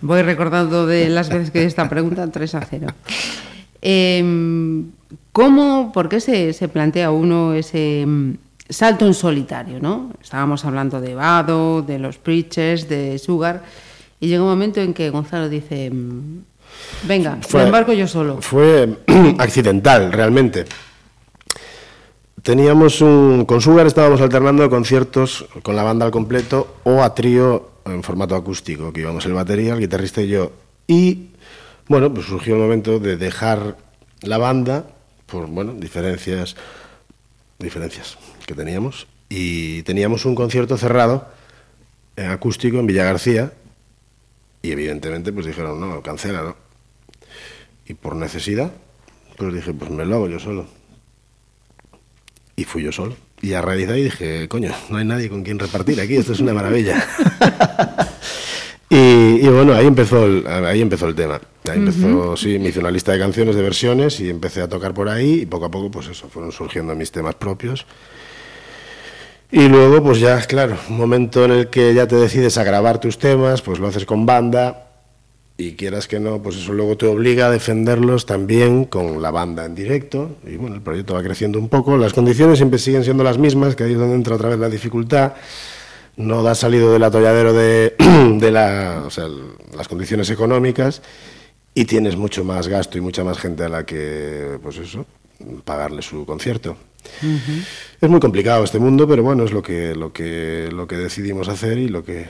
Voy recordando de las veces que esta pregunta, tres a cero. Em, ¿Cómo, por qué se, se plantea uno ese salto en solitario, no? Estábamos hablando de Vado, de los Preachers, de Sugar, y llega un momento en que Gonzalo dice, mm, venga, me embarco yo solo. Fue accidental, realmente. Teníamos un. Con Sugar estábamos alternando conciertos con la banda al completo o a trío en formato acústico, que íbamos el batería, el guitarrista y yo. Y bueno, pues surgió el momento de dejar la banda por bueno, diferencias diferencias que teníamos y teníamos un concierto cerrado en acústico en Villa García y evidentemente pues dijeron, "No, cancela, ¿no?" Y por necesidad, pues dije, pues me lo hago yo solo. Y fui yo solo. Y a raíz de ahí dije, coño, no hay nadie con quien repartir aquí, esto es una maravilla. y, y bueno, ahí empezó el, ahí empezó el tema. Ahí empezó, sí, me hice una lista de canciones, de versiones, y empecé a tocar por ahí, y poco a poco, pues eso, fueron surgiendo mis temas propios. Y luego, pues ya, claro, un momento en el que ya te decides a grabar tus temas, pues lo haces con banda, y quieras que no, pues eso luego te obliga a defenderlos también con la banda en directo. Y bueno, el proyecto va creciendo un poco. Las condiciones siempre siguen siendo las mismas, que ahí es donde entra otra vez la dificultad. No da salido del atolladero de, la, las condiciones económicas y tienes mucho más gasto y mucha más gente a la que, pues eso, pagarle su concierto. Es muy complicado este mundo, pero bueno, es lo que, lo que, lo que decidimos hacer y lo que,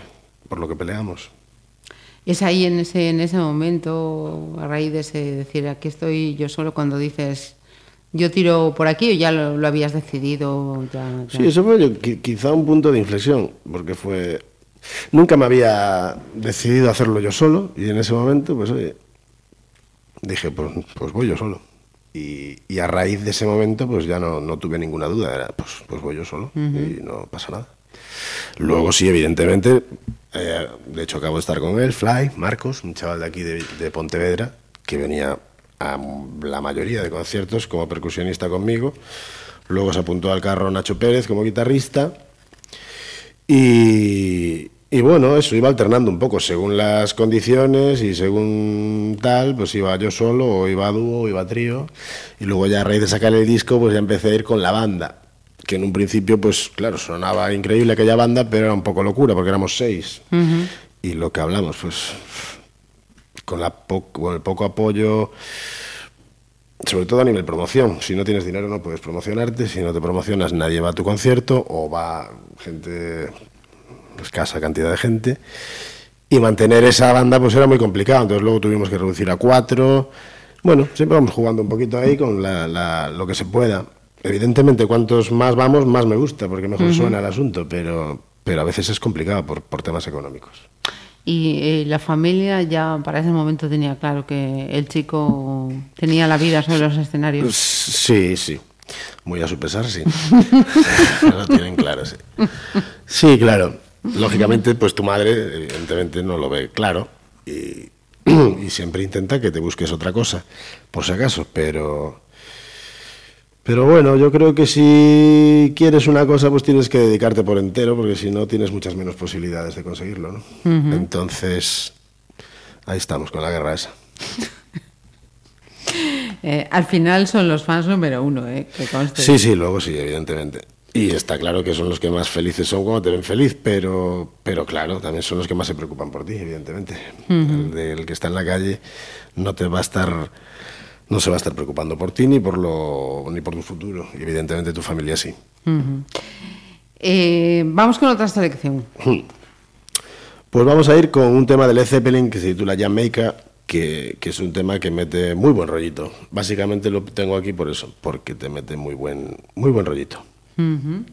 por lo que peleamos. Es ahí en ese, en ese momento, a raíz de ese decir, aquí estoy yo solo, cuando dices, yo tiro por aquí o ya lo, lo habías decidido. Ya, ya? Sí, eso fue yo, quizá un punto de inflexión, porque fue... Nunca me había decidido hacerlo yo solo y en ese momento, pues oye, dije, pues, pues voy yo solo. Y, y a raíz de ese momento, pues ya no, no tuve ninguna duda, era, pues, pues voy yo solo y no pasa nada. Luego sí, evidentemente, eh, de hecho acabo de estar con él, Fly, Marcos, un chaval de aquí de, de Pontevedra, que venía a la mayoría de conciertos como percusionista conmigo. Luego se apuntó al carro Nacho Pérez como guitarrista. Y, y bueno, eso iba alternando un poco según las condiciones y según tal, pues iba yo solo o iba a dúo o iba a trío. Y luego ya a raíz de sacar el disco, pues ya empecé a ir con la banda. Que en un principio, pues claro, sonaba increíble aquella banda, pero era un poco locura porque éramos seis. Y lo que hablamos, pues con, la po- con el poco apoyo, sobre todo a nivel promoción. Si no tienes dinero no puedes promocionarte, si no te promocionas nadie va a tu concierto o va gente, escasa cantidad de gente. Y mantener esa banda pues era muy complicado, entonces luego tuvimos que reducir a cuatro. Bueno, siempre vamos jugando un poquito ahí con la- la- lo que se pueda. Evidentemente, cuantos más vamos, más me gusta, porque mejor suena el asunto, pero, pero a veces es complicado por, por temas económicos. Y eh, la familia ya para ese momento tenía claro que el chico tenía la vida sobre los escenarios. Sí, sí. Muy a su pesar, sí. lo tienen claro, sí. Sí, claro. Lógicamente, pues tu madre, evidentemente, no lo ve claro y, y siempre intenta que te busques otra cosa, por si acaso, pero. Pero bueno, yo creo que si quieres una cosa, pues tienes que dedicarte por entero, porque si no, tienes muchas menos posibilidades de conseguirlo, ¿no? Entonces, ahí estamos con la guerra esa. Eh, al final son los fans número uno, ¿eh? Que. Sí, sí, luego sí, evidentemente. Y está claro que son los que más felices son cuando te ven feliz, pero, pero claro, también son los que más se preocupan por ti, evidentemente. el, de- el que está en la calle no te va a estar, no se va a estar preocupando por ti ni por lo, ni por tu futuro. Y evidentemente tu familia sí. Eh, vamos con otra selección. Pues vamos a ir con un tema de Led Zeppelin que se titula Jamaica, que, que es un tema que mete muy buen rollito. Básicamente lo tengo aquí por eso, porque te mete muy buen, muy buen rollito. You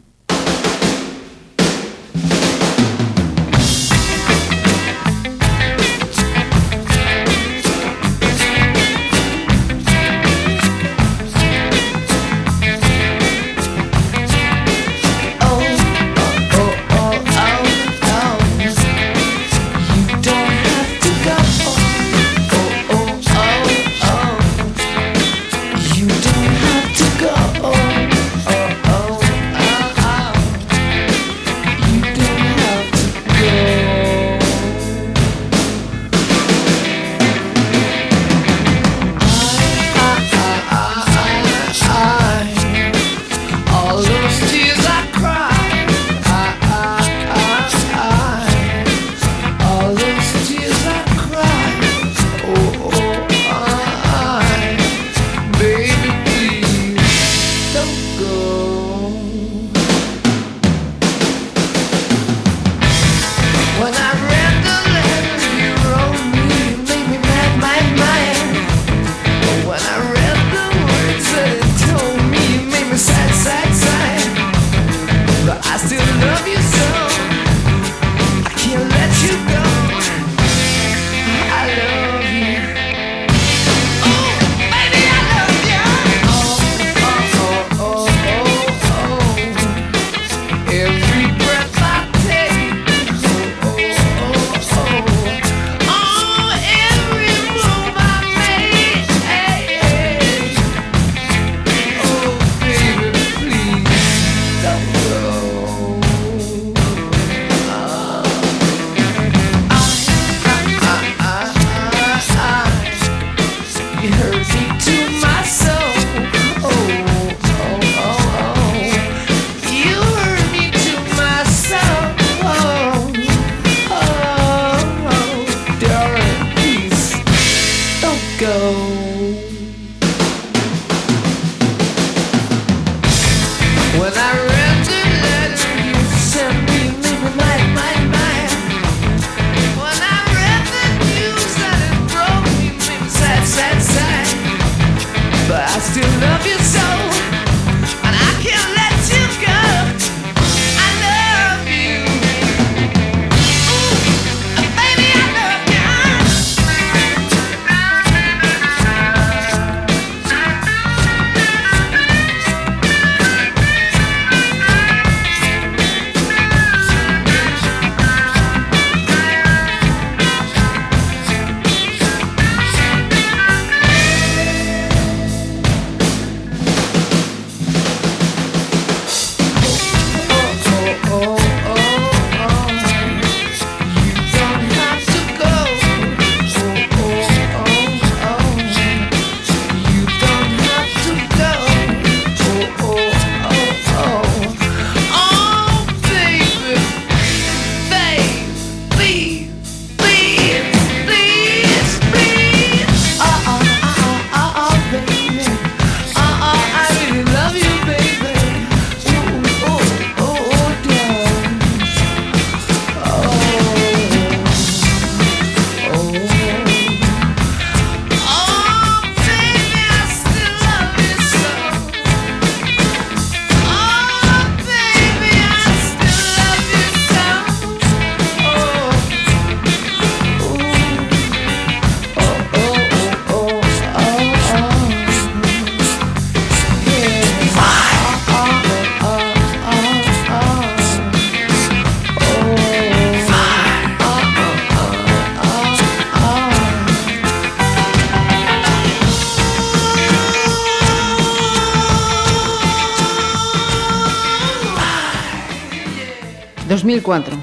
2004.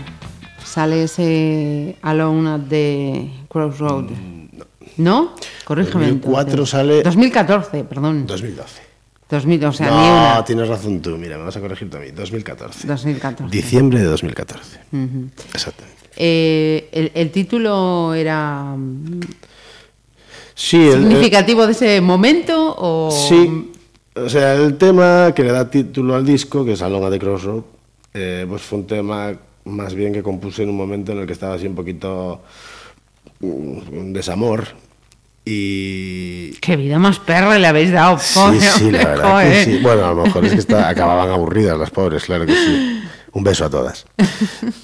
Sale ese Alone at the Crossroad. no. Corrígeme. 2004 entonces. sale- 2014, perdón. 2012. 2000, o sea, no, ni una. tienes razón tú. Mira, me vas a corregir también. 2014. 2014. Diciembre de 2014. Ujú. Exactamente. Eh, el, el título era mm, Sí, el- el- significativo de ese momento o Sí, o sea, el tema que le da título al disco, que es Along at the Crossroad, eh, pues fue un tema más bien que compuse en un momento en el que estaba así un poquito mm, un desamor y... qué vida más perra le habéis dado. Sí, pobre sí, hombre, la verdad que sí. Bueno, a lo mejor es que está- acababan aburridas las pobres, claro que sí. Un beso a todas.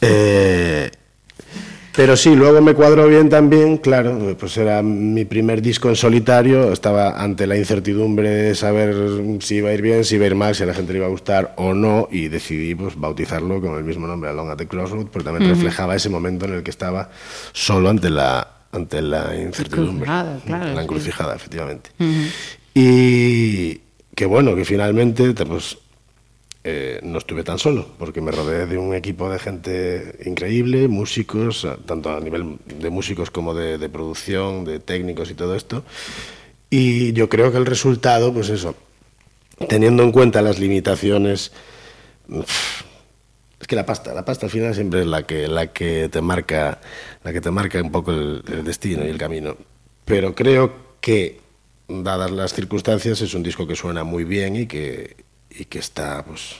Eh, pero sí, luego me cuadró bien también, claro, pues era mi primer disco en solitario, estaba ante la incertidumbre de saber si iba a ir bien, si iba a ir mal, si a la gente le iba a gustar o no, y decidí pues bautizarlo con el mismo nombre, Along at the Crossroad, porque también reflejaba ese momento en el que estaba solo ante la, ante la incertidumbre. Encrucijada, claro, La sí. encrucijada, efectivamente. Y que bueno, que finalmente te- pues, eh, no estuve tan solo, porque me rodeé de un equipo de gente increíble, músicos, tanto a nivel de músicos como de, producción, de técnicos y todo esto. Y yo creo que el resultado, pues eso, teniendo en cuenta las limitaciones, es que la pasta, la pasta al final siempre es la que, la que te marca, la que te marca un poco el destino y el camino. Pero creo que, dadas las circunstancias, es un disco que suena muy bien y que, y que está pues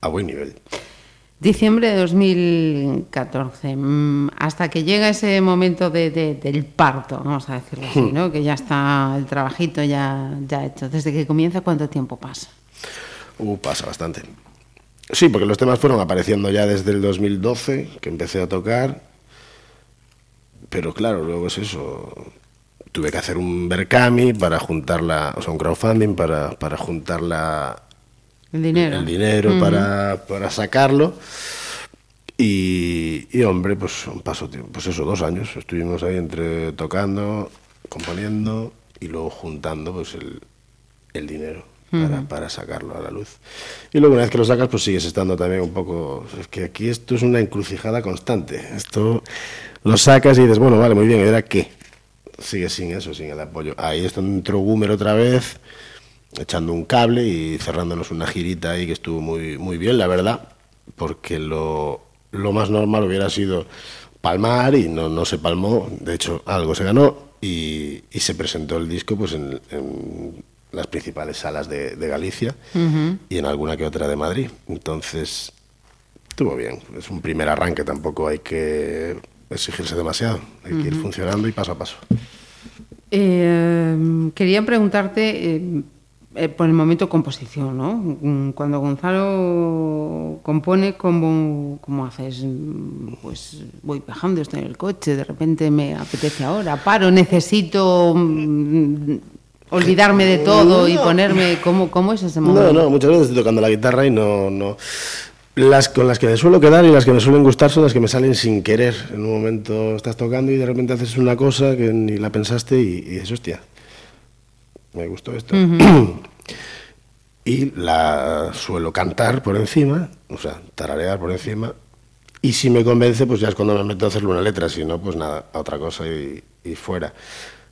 a buen nivel. Diciembre de 2014, mm, hasta que llega ese momento de- de- del parto, vamos a decirlo así, Hmm. ¿no? que ya está el trabajito ya, ya hecho. Desde que comienza, ¿cuánto tiempo pasa? Uh, pasa bastante. Sí, porque los temas fueron apareciendo ya desde el 2012, que empecé a tocar. Pero claro, luego es eso. Tuve que hacer un Berkami para juntarla, o sea, un crowdfunding para, para juntar la, El dinero. el dinero para, para sacarlo. Y, y, hombre, pues un paso, pues eso, dos años. Estuvimos ahí entre tocando, componiendo y luego juntando pues el, el dinero para, para sacarlo a la luz. Y luego una vez que lo sacas, pues sigues estando también un poco... Es que aquí esto es una encrucijada constante. Esto lo sacas y dices, bueno, vale, muy bien, ¿y ahora qué? Sigue sin eso, sin el apoyo. Ahí está entró Gumer otra vez, echando un cable y cerrándonos una girita ahí que estuvo muy, muy bien, la verdad, porque lo, lo más normal hubiera sido palmar y no, no se palmó, de hecho algo se ganó y, y se presentó el disco pues en, en las principales salas de, de Galicia y en alguna que otra de Madrid. Entonces, estuvo bien, es un primer arranque, tampoco hay que exigirse demasiado, hay que ir funcionando y paso a paso. Eh, quería preguntarte eh, eh, por el momento composición, ¿no? Mm, Cuando Gonzalo compone, ¿cómo, cómo haces? Mm, Pues voy viajando, estoy en el coche, de repente me apetece ahora, paro, necesito mm, olvidarme de todo y ponerme... ¿Cómo, cómo es ese momento? No, no, muchas veces estoy tocando la guitarra y no, no. Las con las que me suelo quedar y las que me suelen gustar son las que me salen sin querer. En un momento estás tocando y de repente haces una cosa que ni la pensaste y, y dices, hostia, me gustó esto. y la suelo cantar por encima, o sea, tararear por encima. Y si me convence, pues ya es cuando me meto a hacerle una letra, si no, pues nada, a otra cosa y, y fuera.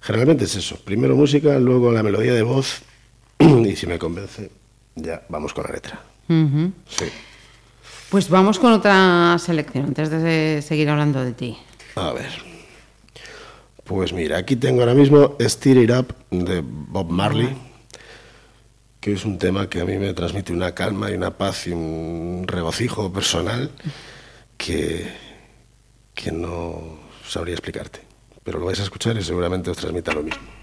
Generalmente es eso, primero música, luego la melodía de voz y si me convence, ya vamos con la letra. Sí. Pues vamos con otra selección, antes de seguir hablando de ti. A ver. Pues mira, aquí tengo ahora mismo Stir It Up de Bob Marley, que es un tema que a mí me transmite una calma y una paz y un regocijo personal que, que no sabría explicarte. Pero lo vais a escuchar y seguramente os transmita lo mismo.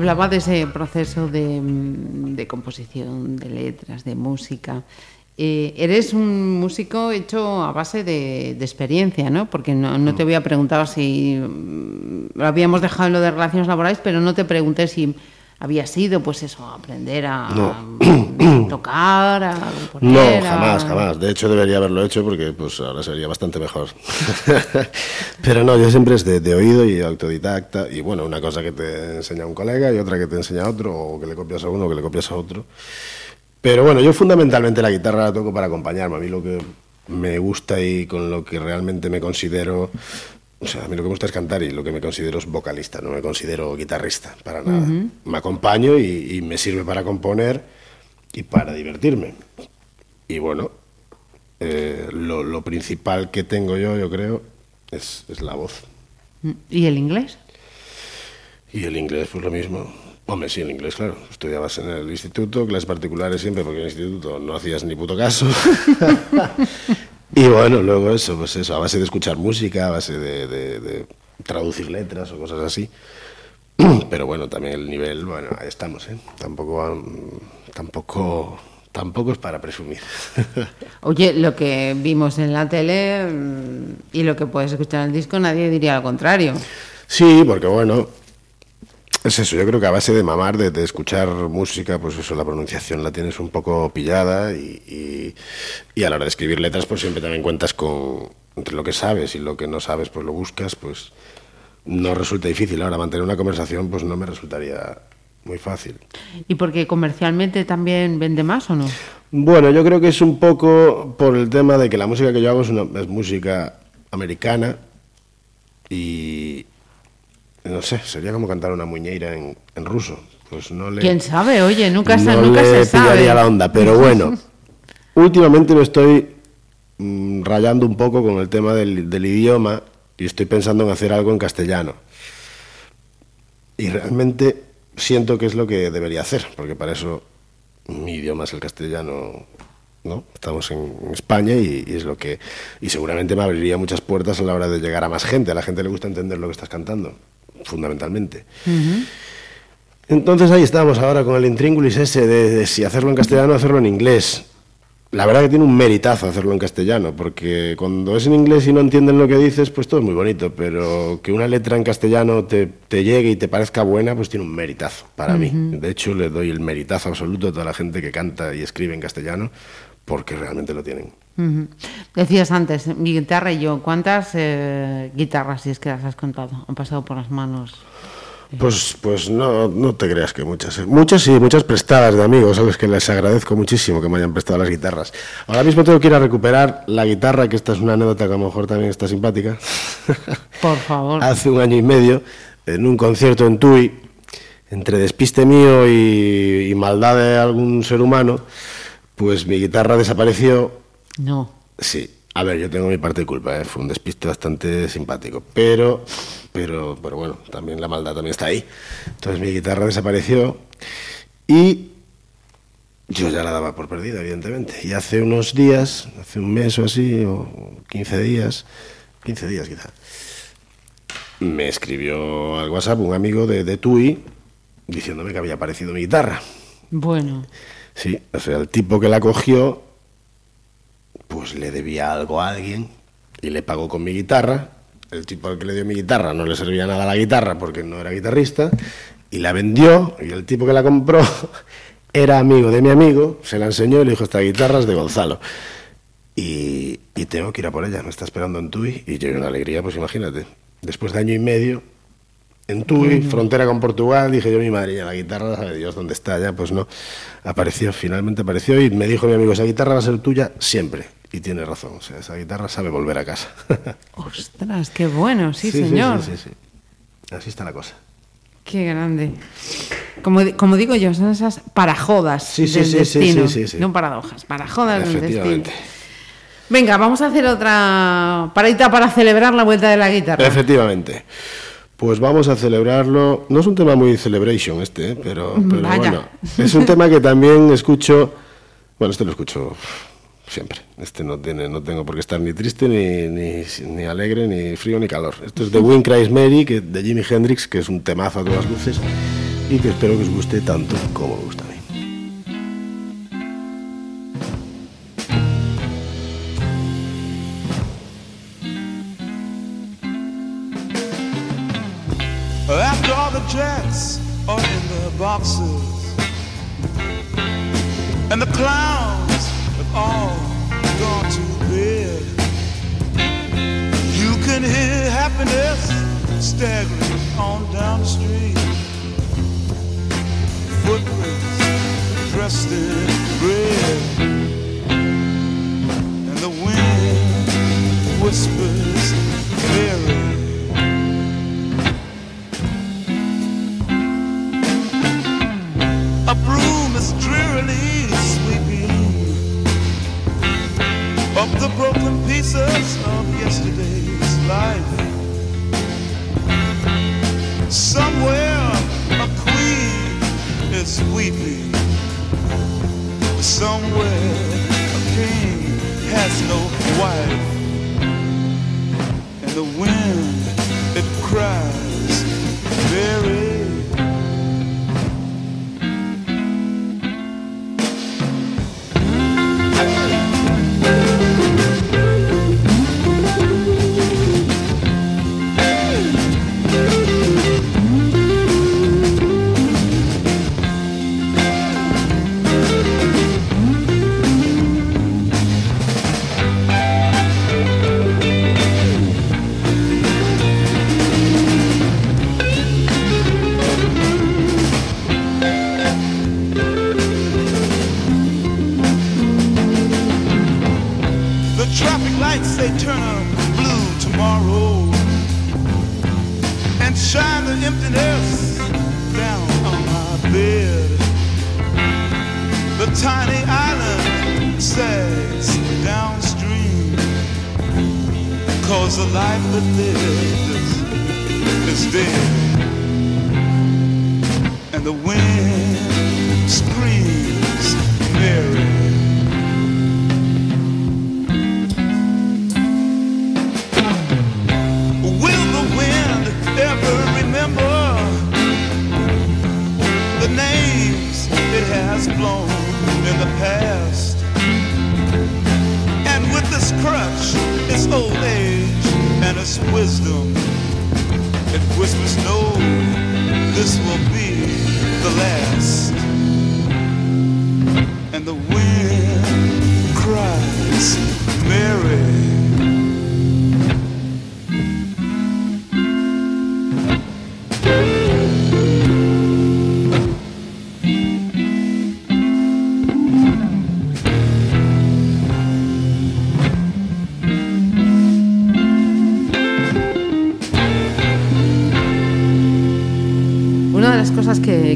Hablaba de ese proceso mm, de, composición, de letras, de música. Eh, eres un músico hecho a base de, experiencia, ¿no? Porque no, no, te mm. voy a preguntar si mm, habíamos dejado en lo de relaciones laborales, pero no te pregunté si habías ido, pues eso, aprender a No. tocar, a No, componer, a- jamás, jamás. De hecho, debería haberlo hecho porque pues ahora sería bastante mejor. Pero no, yo siempre es de, de oído y autodidacta. Y bueno, una cosa que te enseña un colega y otra que te enseña otro, o que le copias a uno o que le copias a otro. Pero bueno, yo fundamentalmente la guitarra la toco para acompañarme. A mí lo que me gusta y con lo que realmente me considero. O sea, a mí lo que me gusta es cantar y lo que me considero es vocalista, no me considero guitarrista, para nada. Me acompaño y, y me sirve para componer y para divertirme. Y bueno, eh, lo, lo principal que tengo yo, yo creo, es, es la voz. ¿Y el inglés? Y el inglés, pues lo mismo. Hombre, sí, el inglés, claro. Estudiabas en el instituto, clases particulares siempre, porque en el instituto no hacías ni puto caso. y bueno, luego eso, pues eso, a base de escuchar música, a base de, de- de traducir letras o cosas así. Pero bueno, también el nivel, bueno, ahí estamos, ¿eh? Tampoco, tampoco, tampoco es para presumir. Oye, lo que vimos en la tele mm, y lo que puedes escuchar en el disco, nadie diría lo contrario. Sí, porque bueno, es eso, yo creo que a base de mamar, de, de escuchar música, pues eso, la pronunciación la tienes un poco pillada y, y- y a la hora de escribir letras, pues siempre también cuentas con, entre lo que sabes y lo que no sabes, pues lo buscas, pues no resulta difícil. Ahora, mantener una conversación, pues no me resultaría muy fácil. ¿Y porque comercialmente también vende más o no? Bueno, yo creo que es un poco por el tema de que la música que yo hago es, una, es música americana y no sé, sería como cantar una muñeira en, en ruso. Pues no le, ¿Quién sabe? Oye, nunca, se, no nunca le se sabe. la onda, pero bueno, últimamente me estoy mm, rayando un poco con el tema del, del idioma y estoy pensando en hacer algo en castellano. Y realmente siento que es lo que debería hacer, porque para eso mi idioma es el castellano, ¿no? Estamos en España y, y es lo que y seguramente me abriría muchas puertas a la hora de llegar a más gente. A la gente le gusta entender lo que estás cantando, fundamentalmente. Entonces ahí estamos ahora con el intríngulis ese de, de si hacerlo en castellano o hacerlo en inglés. La verdad que tiene un meritazo hacerlo en castellano, porque cuando es en inglés y no entienden lo que dices, pues todo es muy bonito, pero que una letra en castellano te, te llegue y te parezca buena, pues tiene un meritazo para mí. De hecho, le doy el meritazo absoluto a toda la gente que canta y escribe en castellano, porque realmente lo tienen. Decías antes, mi guitarra y yo, ¿cuántas eh, guitarras, si es que las has contado, han pasado por las manos? Pues, pues no, no te creas que muchas. ¿eh? Muchas sí, muchas prestadas de amigos, a los que les agradezco muchísimo que me hayan prestado las guitarras. Ahora mismo tengo que ir a recuperar la guitarra, que esta es una anécdota que a lo mejor también está simpática. Por favor. Hace un año y medio, en un concierto en Tui, entre despiste mío y, y maldad de algún ser humano, pues mi guitarra desapareció No. Sí, a ver, yo tengo mi parte de culpa, ¿eh? fue un despiste bastante simpático, pero, pero, pero bueno, también la maldad también está ahí. Entonces mi guitarra desapareció y yo ya la daba por perdida, evidentemente. Y hace unos días, hace un mes o así, o 15 días, 15 días quizá, me escribió al WhatsApp un amigo de, de Tui diciéndome que había aparecido mi guitarra. Bueno, Sí, o sea, el tipo que la cogió, pues le debía algo a alguien y le pagó con mi guitarra. El tipo al que le dio mi guitarra no le servía nada la guitarra porque no era guitarrista y la vendió y el tipo que la compró era amigo de mi amigo, se la enseñó y le dijo, esta guitarra es de Gonzalo. Y, y tengo que ir a por ella, me está esperando en Tui y yo una alegría, pues imagínate. Después de año y medio, en Tui, frontera con Portugal, dije yo, mi madre, ya la guitarra, sabe Dios dónde está, ya pues no. Apareció, finalmente apareció y me dijo mi amigo, esa guitarra va a ser tuya siempre. Y tiene razón, o sea, esa guitarra sabe volver a casa. ostras, qué bueno, sí, señor. Sí, sí, sí. Así está la cosa. Qué grande. Como, di- como digo yo, son esas parajodas Sí, sí, del destino. sí, sí, sí. No paradojas, parajodas del destino. Efectivamente. Venga, vamos a hacer otra paradita para celebrar la vuelta de la guitarra. Efectivamente. Pues vamos a celebrarlo. No es un tema muy celebration este, ¿eh? pero, bueno. Es un tema que también escucho. Bueno, este lo escucho siempre. Este no tiene, no tengo por qué estar ni triste, ni, ni, ni alegre, ni frío, ni calor. Esto es de Win Cries Mary, que, de Jimi Hendrix, que es un temazo a todas luces y que espero que os guste tanto como me gusta a mí. Jets are in the boxes, and the clowns have all gone to bed. You can hear happiness staggering on down the street. Footprints dressed in red, and the wind whispers Mary. A broom is drearily sweeping up the broken pieces of yesterday's life. Somewhere a queen is weeping. Somewhere a king has no wife. And the wind,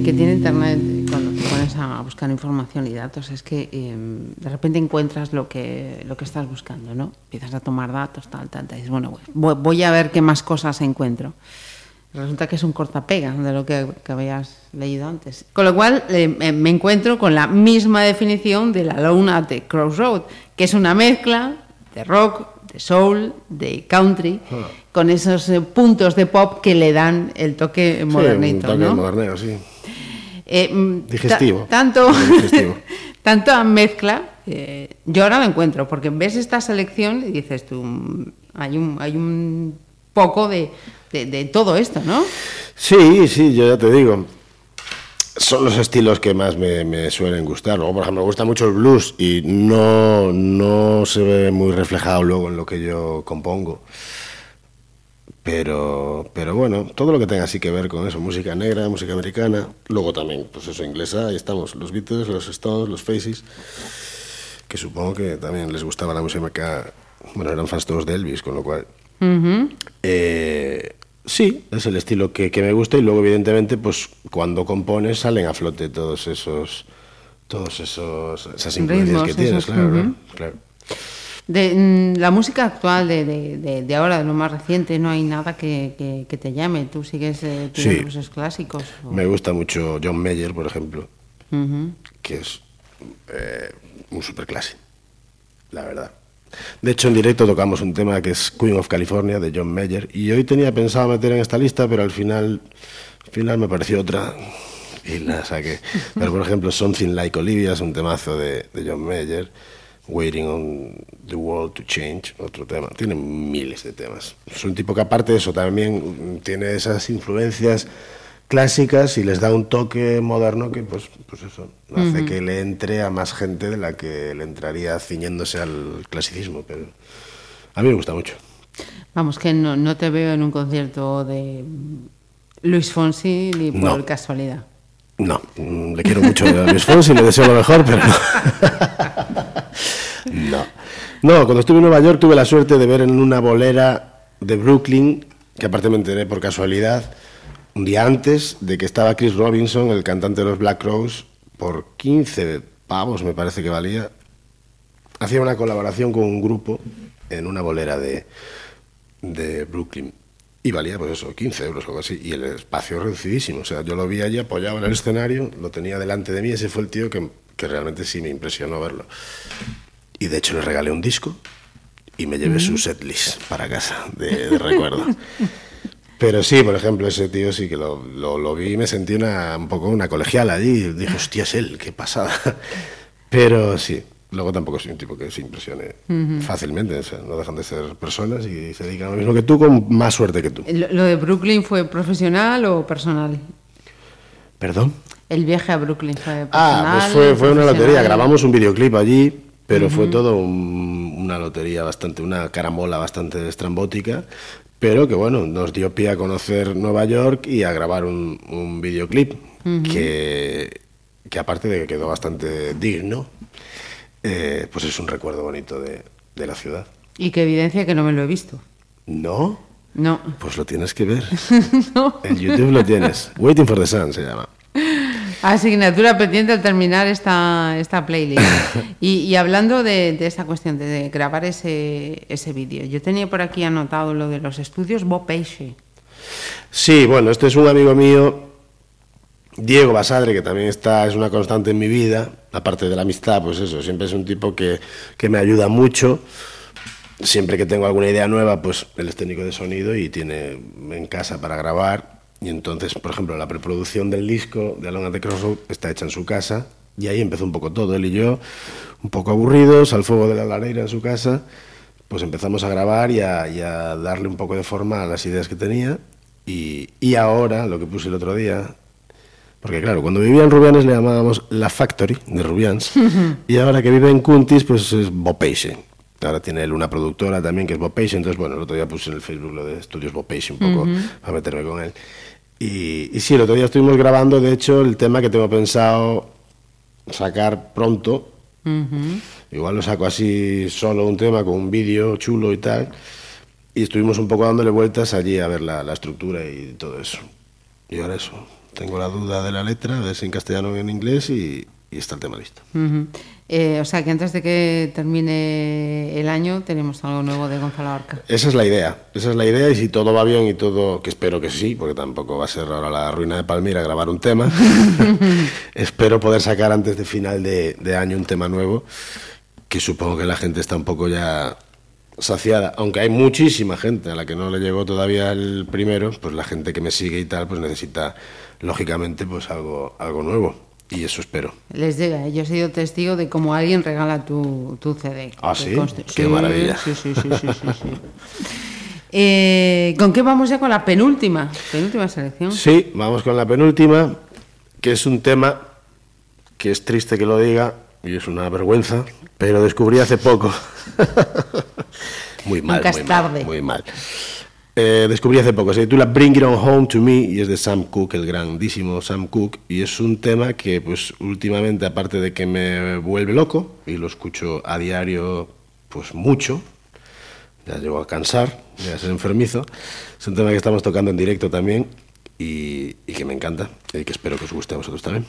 que, tiene Internet cuando te pones a buscar información y datos es que eh, de repente encuentras lo que, lo que estás buscando, ¿no? Empiezas a tomar datos, tal, tal, tal. Y dices, bueno, voy, voy a ver qué más cosas encuentro. Resulta que es un cortapega de lo que, que habías leído antes. Con lo cual eh, me encuentro con la misma definición de la Luna de Crossroad, que es una mezcla de rock, de soul, de country, con esos eh, puntos de pop que le dan el toque Sí, modernito, un toque ¿no? sí. Eh, mm, Digestivo. ta- tanto, Digestivo. tanto a mezcla, eh, yo ahora lo encuentro, porque ves esta selección y dices tú, mm, hay un, hay un poco de, de- de todo esto, ¿no? Sí, sí, yo ya te digo. Son los estilos que más me, me suelen gustar. Luego, por ejemplo, me gusta mucho el blues y no, no se ve muy reflejado luego en lo que yo compongo. Pero, pero bueno, todo lo que tenga así que ver con eso, música negra, música americana, luego también, pues eso, inglesa, ahí estamos, los Beatles, los Stones, los Faces, que supongo que también les gustaba la música, bueno, eran fans todos de Elvis, con lo cual... Eh, sí, es el estilo que, que me gusta y luego evidentemente pues cuando compones salen a flote todos esos todos esos esas influencias que tienes, esos, claro, claro. De mm, la música actual de, de- de- ahora, de lo más reciente, no hay nada que, que- que te llame. Tú sigues eh, tirando Sí. clásicos. o- Me gusta mucho John Mayer, por ejemplo, Ujú. que es eh, un superclase, la verdad. De hecho, en directo tocamos un tema que es Queen of California de John Mayer y hoy tenía pensado meter en esta lista, pero al final, al final me pareció otra y la saqué. Pero, por ejemplo, Something Like Olivia es un temazo de, de John Mayer. Waiting on the World to Change, otro tema. Tiene miles de temas. Es un tipo que aparte de eso también tiene esas influencias clásicas y les da un toque moderno que, pues, pues eso, hace que le entre a más gente de la que le entraría ciñéndose al clasicismo. Pero a mí me gusta mucho. Vamos, que no, no te veo en un concierto de Luis Fonsi ni por No. casualidad. No, le quiero mucho a Luis Fonsi, le deseo lo mejor, pero no. no. Cuando estuve en Nueva York tuve la suerte de ver en una bolera de Brooklyn, que aparte me enteré por casualidad, un día antes de que estaba Chris Robinson, el cantante de los Black Crowes, por 15 pavos me parece que valía, hacía una colaboración con un grupo en una bolera de, de Brooklyn. Y valía, pues eso, 15 euros o algo así. Y el espacio reducidísimo. O sea, yo lo vi allí apoyado en el escenario, lo tenía delante de mí. Ese fue el tío que, que realmente sí me impresionó verlo. Y de hecho le regalé un disco y me llevé su setlist para casa de, de recuerdo. Pero sí, por ejemplo, ese tío sí que lo, lo, lo vi y me sentí una, un poco una colegiala allí. Dije, hostia, es él, qué pasada. Pero sí, luego tampoco soy un tipo que se impresione fácilmente. O sea, no dejan de ser personas y se dedican a lo mismo que tú con más suerte que tú. ¿Lo, de Brooklyn fue profesional o personal? ¿Perdón? El viaje a Brooklyn fue personal. Ah, pues fue, fue una lotería. Grabamos un videoclip allí, pero fue todo un- una lotería bastante, una caramola bastante estrambótica, pero que bueno, nos dio pie a conocer Nueva York y a grabar un, un videoclip que, que aparte de que quedó bastante digno, eh, pues es un recuerdo bonito de, de la ciudad. Y que evidencia que no me lo he visto. ¿No? No. Pues lo tienes que ver. En YouTube lo tienes. Waiting for the Sun se llama. Asignatura pendiente al terminar esta, esta playlist. Y, y hablando de, de esa cuestión de, grabar ese, ese vídeo, yo tenía por aquí anotado lo de los estudios Bob Peixe. Sí, bueno, este es un amigo mío, Diego Basadre, que también está, es una constante en mi vida, aparte de la amistad, pues eso, siempre es un tipo que, que me ayuda mucho. Siempre que tengo alguna idea nueva, pues él es técnico de sonido y tiene en casa para grabar. Y entonces, por ejemplo, la preproducción del disco de Along at the Crossroad está hecha en su casa. Y ahí empezó un poco todo, él y yo, un poco aburridos, al fuego de la lareira en su casa, pues empezamos a grabar y a, y a darle un poco de forma a las ideas que tenía. Y, y ahora, lo que puse el otro día, porque claro, cuando vivía en Rubianes le llamábamos La Factory de Rubians, y ahora que vive en Cuntis, pues es Bopation. Ahora tiene él una productora también que es Bopation, entonces bueno, el otro día puse en el Facebook lo de Estudios Bopation un poco para meterme con él. Y, y sí, el otro día estuvimos grabando, de hecho, el tema que tengo pensado sacar pronto. Igual lo saco así solo un tema con un vídeo chulo y tal. Y estuvimos un poco dándole vueltas allí a ver la, la estructura y todo eso. Y ahora eso. Tengo la duda de la letra, a ver si en castellano o en inglés y, y está el tema listo. Ujú. Eh, o sea que antes de que termine el año tenemos algo nuevo de Gonzalo Arca. Esa es la idea, esa es la idea y si todo va bien y todo, que espero que sí, porque tampoco va a ser ahora la ruina de Palmira grabar un tema, espero poder sacar antes de final de, de año un tema nuevo, que supongo que la gente está un poco ya saciada, aunque hay muchísima gente a la que no le llegó todavía el primero, pues la gente que me sigue y tal, pues necesita lógicamente pues algo, algo nuevo y eso espero. Les llega, ¿eh? yo he sido testigo de cómo alguien regala tu, tu CD. Ah, ¿sí? conste- Qué maravilla. Sí, sí, sí, sí, sí, sí. Eh, ¿Con qué vamos ya con la penúltima? Penúltima selección. Sí, vamos con la penúltima, que es un tema que es triste que lo diga y es una vergüenza, pero descubrí hace poco. muy mal, Nunca es tarde. mal, muy mal. Eh, descubrí hace poco, se titula Bring It On Home to Me y es de Sam Cooke, el grandísimo Sam Cooke, y es un tema que pues últimamente, aparte de que me vuelve loco, y lo escucho a diario pues mucho, ya llego a cansar, ya a ser enfermizo. Es un tema que estamos tocando en directo también y, y que me encanta y que espero que os guste a vosotros también.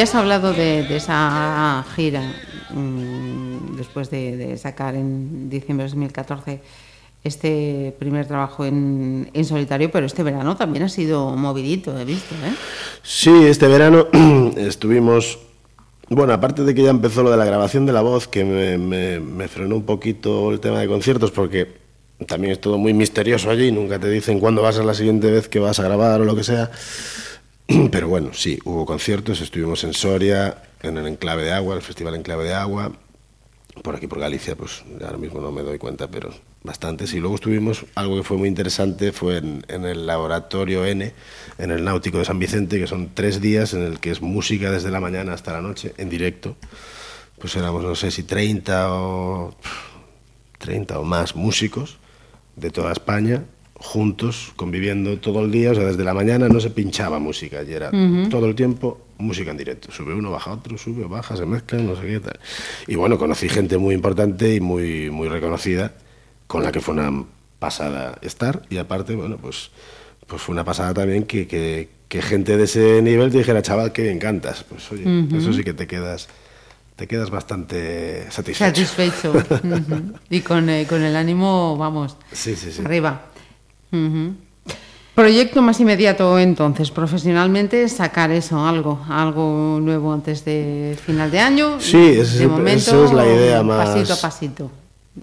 Habías hablado de, de esa gira mm, después de, de sacar en diciembre de 2014 este primer trabajo en, en solitario, pero este verano también ha sido movidito, he visto, ¿eh? Sí, este verano estuvimos. Bueno, aparte de que ya empezó lo de la grabación de la voz, que me, me- me frenó un poquito el tema de conciertos, porque también es todo muy misterioso allí, nunca te dicen cuándo va a ser la siguiente vez que vas a grabar o lo que sea. Pero bueno, sí, hubo conciertos, estuvimos en Soria, en el Enclave de Agua, el Festival Enclave de Agua, por aquí por Galicia, pues ahora mismo no me doy cuenta, pero bastantes. Y luego estuvimos, algo que fue muy interesante, fue en, en el Laboratorio N, en el Náutico de San Vicente, que son tres días en el que es música desde la mañana hasta la noche, en directo. Pues éramos, no sé si 30 o, 30 o más músicos de toda España, juntos, conviviendo todo el día, o sea, desde la mañana no se pinchaba música, y era todo el tiempo música en directo. Sube uno, baja otro, sube, baja, se mezclan, no sé qué tal. Y bueno, conocí gente muy importante y muy, muy reconocida, con la que fue una pasada estar, y aparte, bueno, pues, pues fue una pasada también que, que, que gente de ese nivel te dijera, chaval, que bien cantas. Pues oye, eso sí que te quedas, te quedas bastante satisfecho. Satisfecho. Y con, eh, con el ánimo, vamos, Sí, sí, sí. arriba. Proyecto más inmediato entonces, profesionalmente, sacar eso, algo, algo nuevo antes de final de año. Sí, ese de momento, esa es la idea más- Pasito a pasito.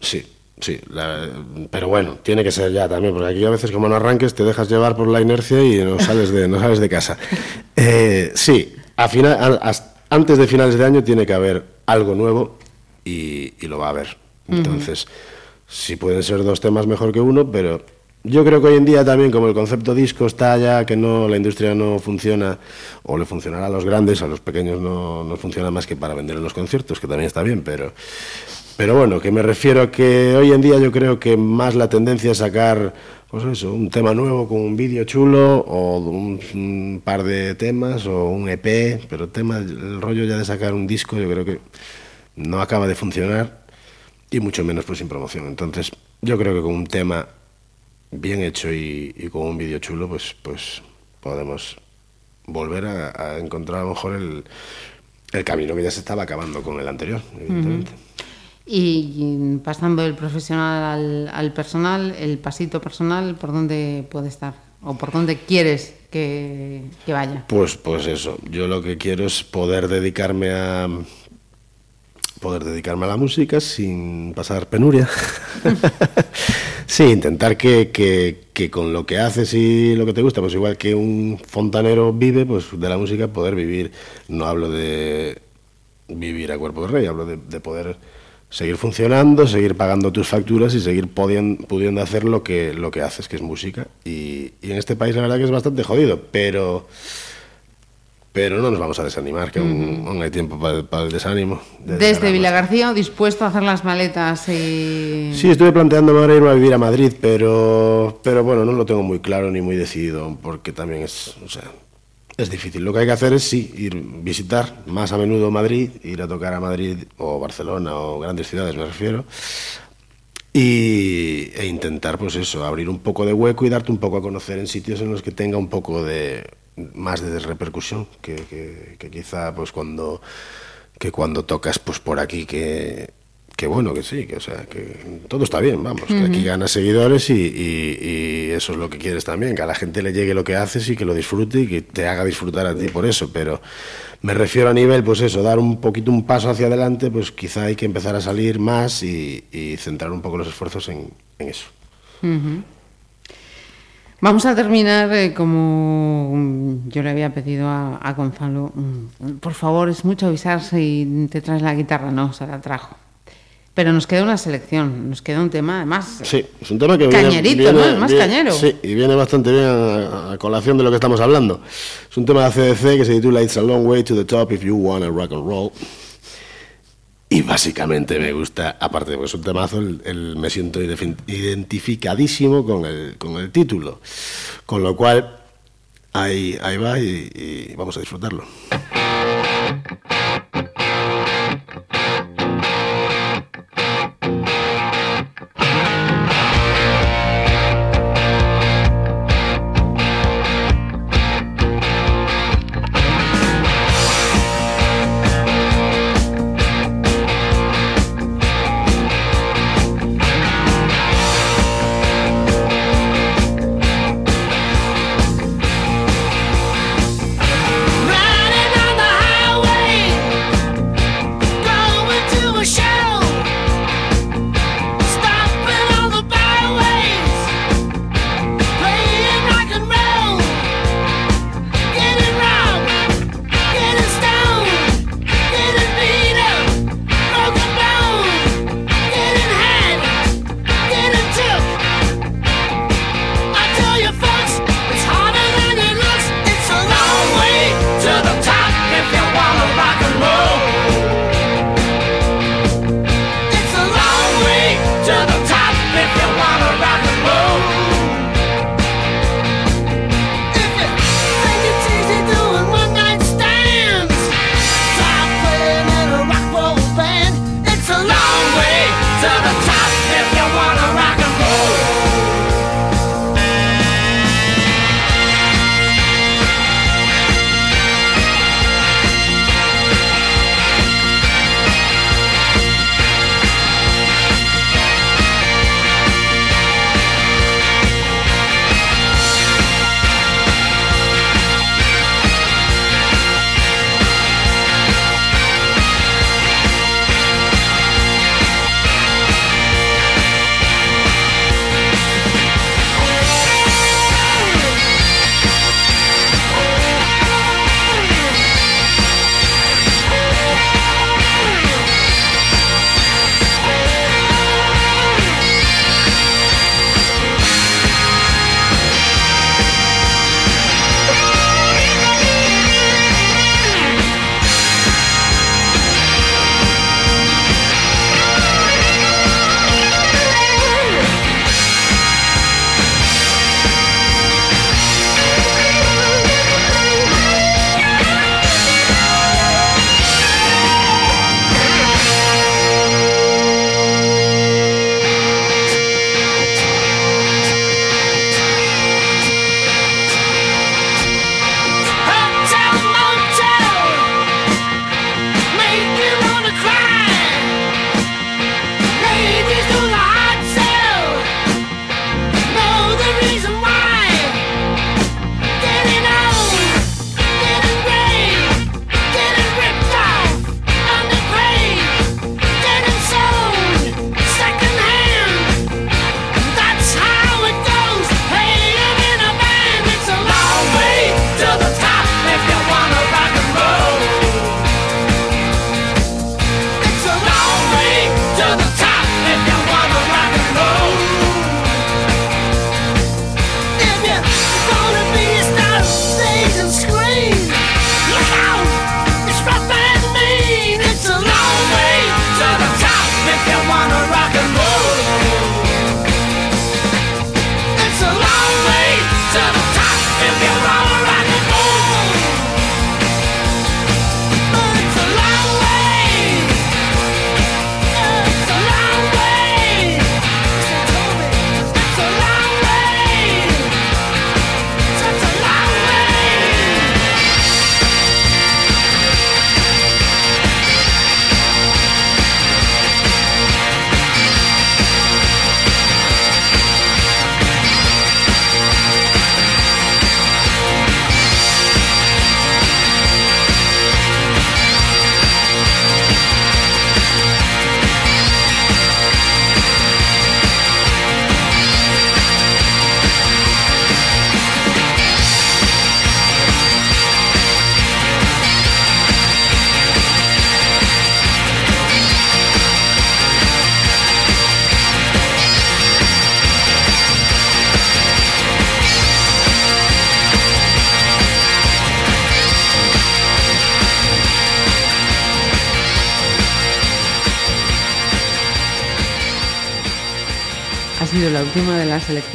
Sí, sí. la- pero bueno, tiene que ser ya también, porque aquí a veces como no arranques te dejas llevar por la inercia y no sales de, no sales de casa. Eh, sí, a final, a- as- antes de finales de año tiene que haber algo nuevo y, y lo va a haber. Entonces, sí pueden ser dos temas mejor que uno, pero yo creo que hoy en día también, como el concepto disco está ya, que no la industria no funciona, o le funcionará a los grandes, a los pequeños no, no funciona más que para vender en los conciertos, que también está bien, pero... Pero bueno, que me refiero a que hoy en día yo creo que más la tendencia es sacar, pues eso, un tema nuevo con un vídeo chulo o un, par de temas o un EP, pero tema, el rollo ya de sacar un disco yo creo que no acaba de funcionar y mucho menos pues sin promoción. Entonces yo creo que con un tema bien hecho y, y con un vídeo chulo pues, pues podemos volver a, a encontrar a lo mejor el, el camino que ya se estaba acabando con el anterior, evidentemente. Y, y pasando del profesional al, al personal, el pasito personal, ¿por dónde puede estar? ¿O por dónde quieres que, que vaya? Pues, pues eso, yo lo que quiero es poder dedicarme a poder dedicarme a la música sin pasar penuria. sí, intentar que, que- que con lo que haces y lo que te gusta, pues igual que un fontanero vive, pues de la música poder vivir. No hablo de vivir a cuerpo de rey, hablo de, de poder seguir funcionando, seguir pagando tus facturas y seguir podien- pudiendo hacer lo que, lo que haces, que es música. Y, y en este país la verdad que es bastante jodido, pero, pero no nos vamos a desanimar, que aún, aún hay tiempo para, el- para el desánimo. de Desde dejar Villa la García, dispuesto a hacer las maletas y... Sí, estuve planteándome ahora irme a vivir a Madrid, pero, pero bueno, no lo tengo muy claro ni muy decidido, porque también es, o sea, es difícil. Lo que hay que hacer es sí, ir visitar más a menudo Madrid, ir a tocar a Madrid o Barcelona o grandes ciudades, me refiero, y, e intentar, pues eso, abrir un poco de hueco y darte un poco a conocer en sitios en los que tenga un poco de más de repercusión, que, que- que quizá pues cuando que cuando tocas pues por aquí que que bueno que sí que o sea que todo está bien vamos que aquí ganas seguidores y, y- y eso es lo que quieres también que a la gente le llegue lo que haces y que lo disfrute y que te haga disfrutar a ti por eso pero me refiero a nivel pues eso dar un poquito un paso hacia adelante pues quizá hay que empezar a salir más y, y centrar un poco los esfuerzos en, en eso Vamos a terminar eh, como mm, yo le había pedido a, a Gonzalo. mm, Por favor, es mucho avisar si te traes la guitarra. No, se la trajo. Pero nos queda una selección, nos queda un tema además. Sí, es un tema que viene- Cañerito, viene- ¿no? Es más viene- cañero. Sí, y viene bastante bien a, a colación de lo que estamos hablando. Es un tema de CDC que se titula It's a Long Way to the Top If You Wanna Rock and Roll. Y básicamente me gusta, aparte de que es un temazo, el, me siento identificadísimo con el, con el título. Con lo cual, ahí, ahí va y vamos a disfrutarlo.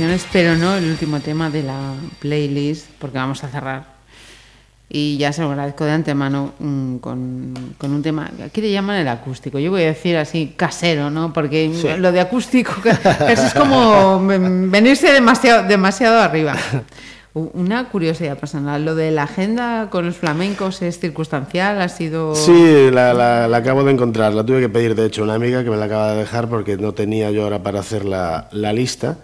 Las elecciones, pero no el último tema de la playlist, porque vamos a cerrar. Y ya se lo agradezco de antemano mm, con, con un tema, aquí le llaman el acústico, yo voy a decir así casero, ¿no? Porque lo de acústico eso es como venirse demasiado, demasiado arriba. Una curiosidad personal, lo de la agenda con los flamencos es circunstancial, ha sido... Sí, la, la- la acabo de encontrar. La tuve que pedir, de hecho, una amiga que me la acaba de dejar porque no tenía yo ahora para hacer la, la lista.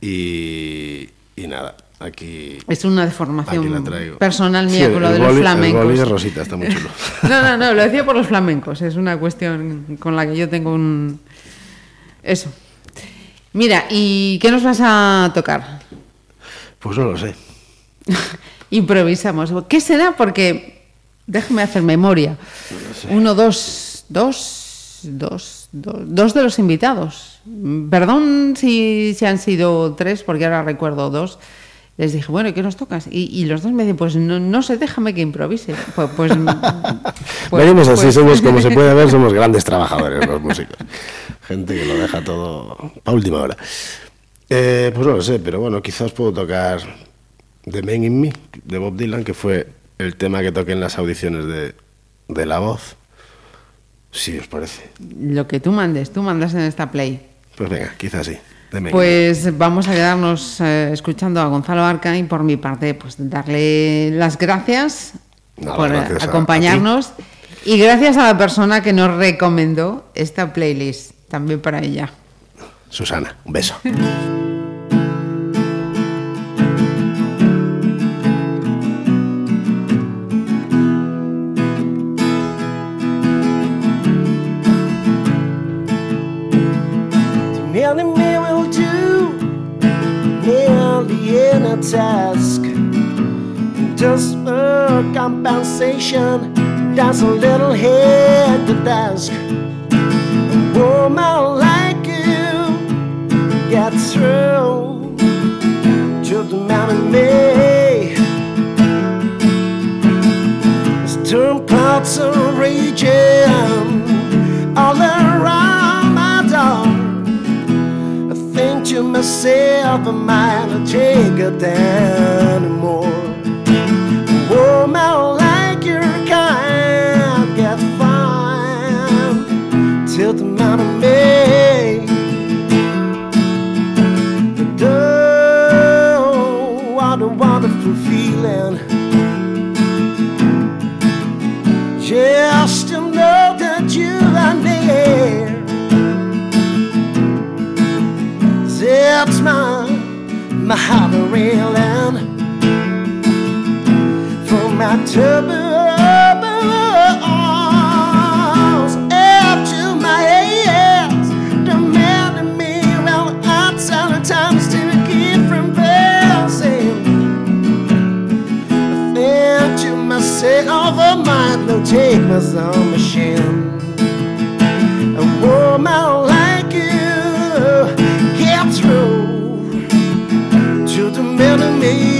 Y, y nada, aquí, Es una deformación personal mía Sí, con lo de los El flamencos. boli de Rosita está muy chulo. No, no, no, lo decía por los flamencos, es una cuestión con la que yo tengo un... Eso. Mira, ¿y qué nos vas a tocar? Pues no lo sé. Improvisamos. ¿Qué será? Porque, déjame hacer memoria. Uno, dos, dos, dos, dos, dos de los invitados. Perdón si, si han sido tres, porque ahora recuerdo dos. Les dije, bueno, ¿y ¿qué nos tocas? Y, y los dos me dicen, pues no, no sé, déjame que improvise. Pues, pues, pues- Venimos así, pues- somos, como se puede ver, somos grandes trabajadores los músicos. Gente que lo deja todo a última hora. Eh, pues no lo sé, pero bueno, quizás puedo tocar The Man in Me de Bob Dylan, que fue el tema que toqué en las audiciones de, de La Voz. Si os parece. Lo que tú mandes, tú mandas en esta play. Pues venga, quizás sí. The Man in Me. Pues vamos a quedarnos eh, escuchando a Gonzalo Arca y por mi parte, pues darle las gracias por a- acompañarnos y gracias a la persona que nos recomendó esta playlist, también para ella. Susana, un beso. task. Just for compensation, that's a little head to task. A woman like you gets through to the man in me. Storm clouds are raging all to myself, I might not take it anymore. A woman sets my, my reeling From my turbulence up to my ears Demanding me times to keep from passing I think to myself, not take my own machine. A woman like you get through sei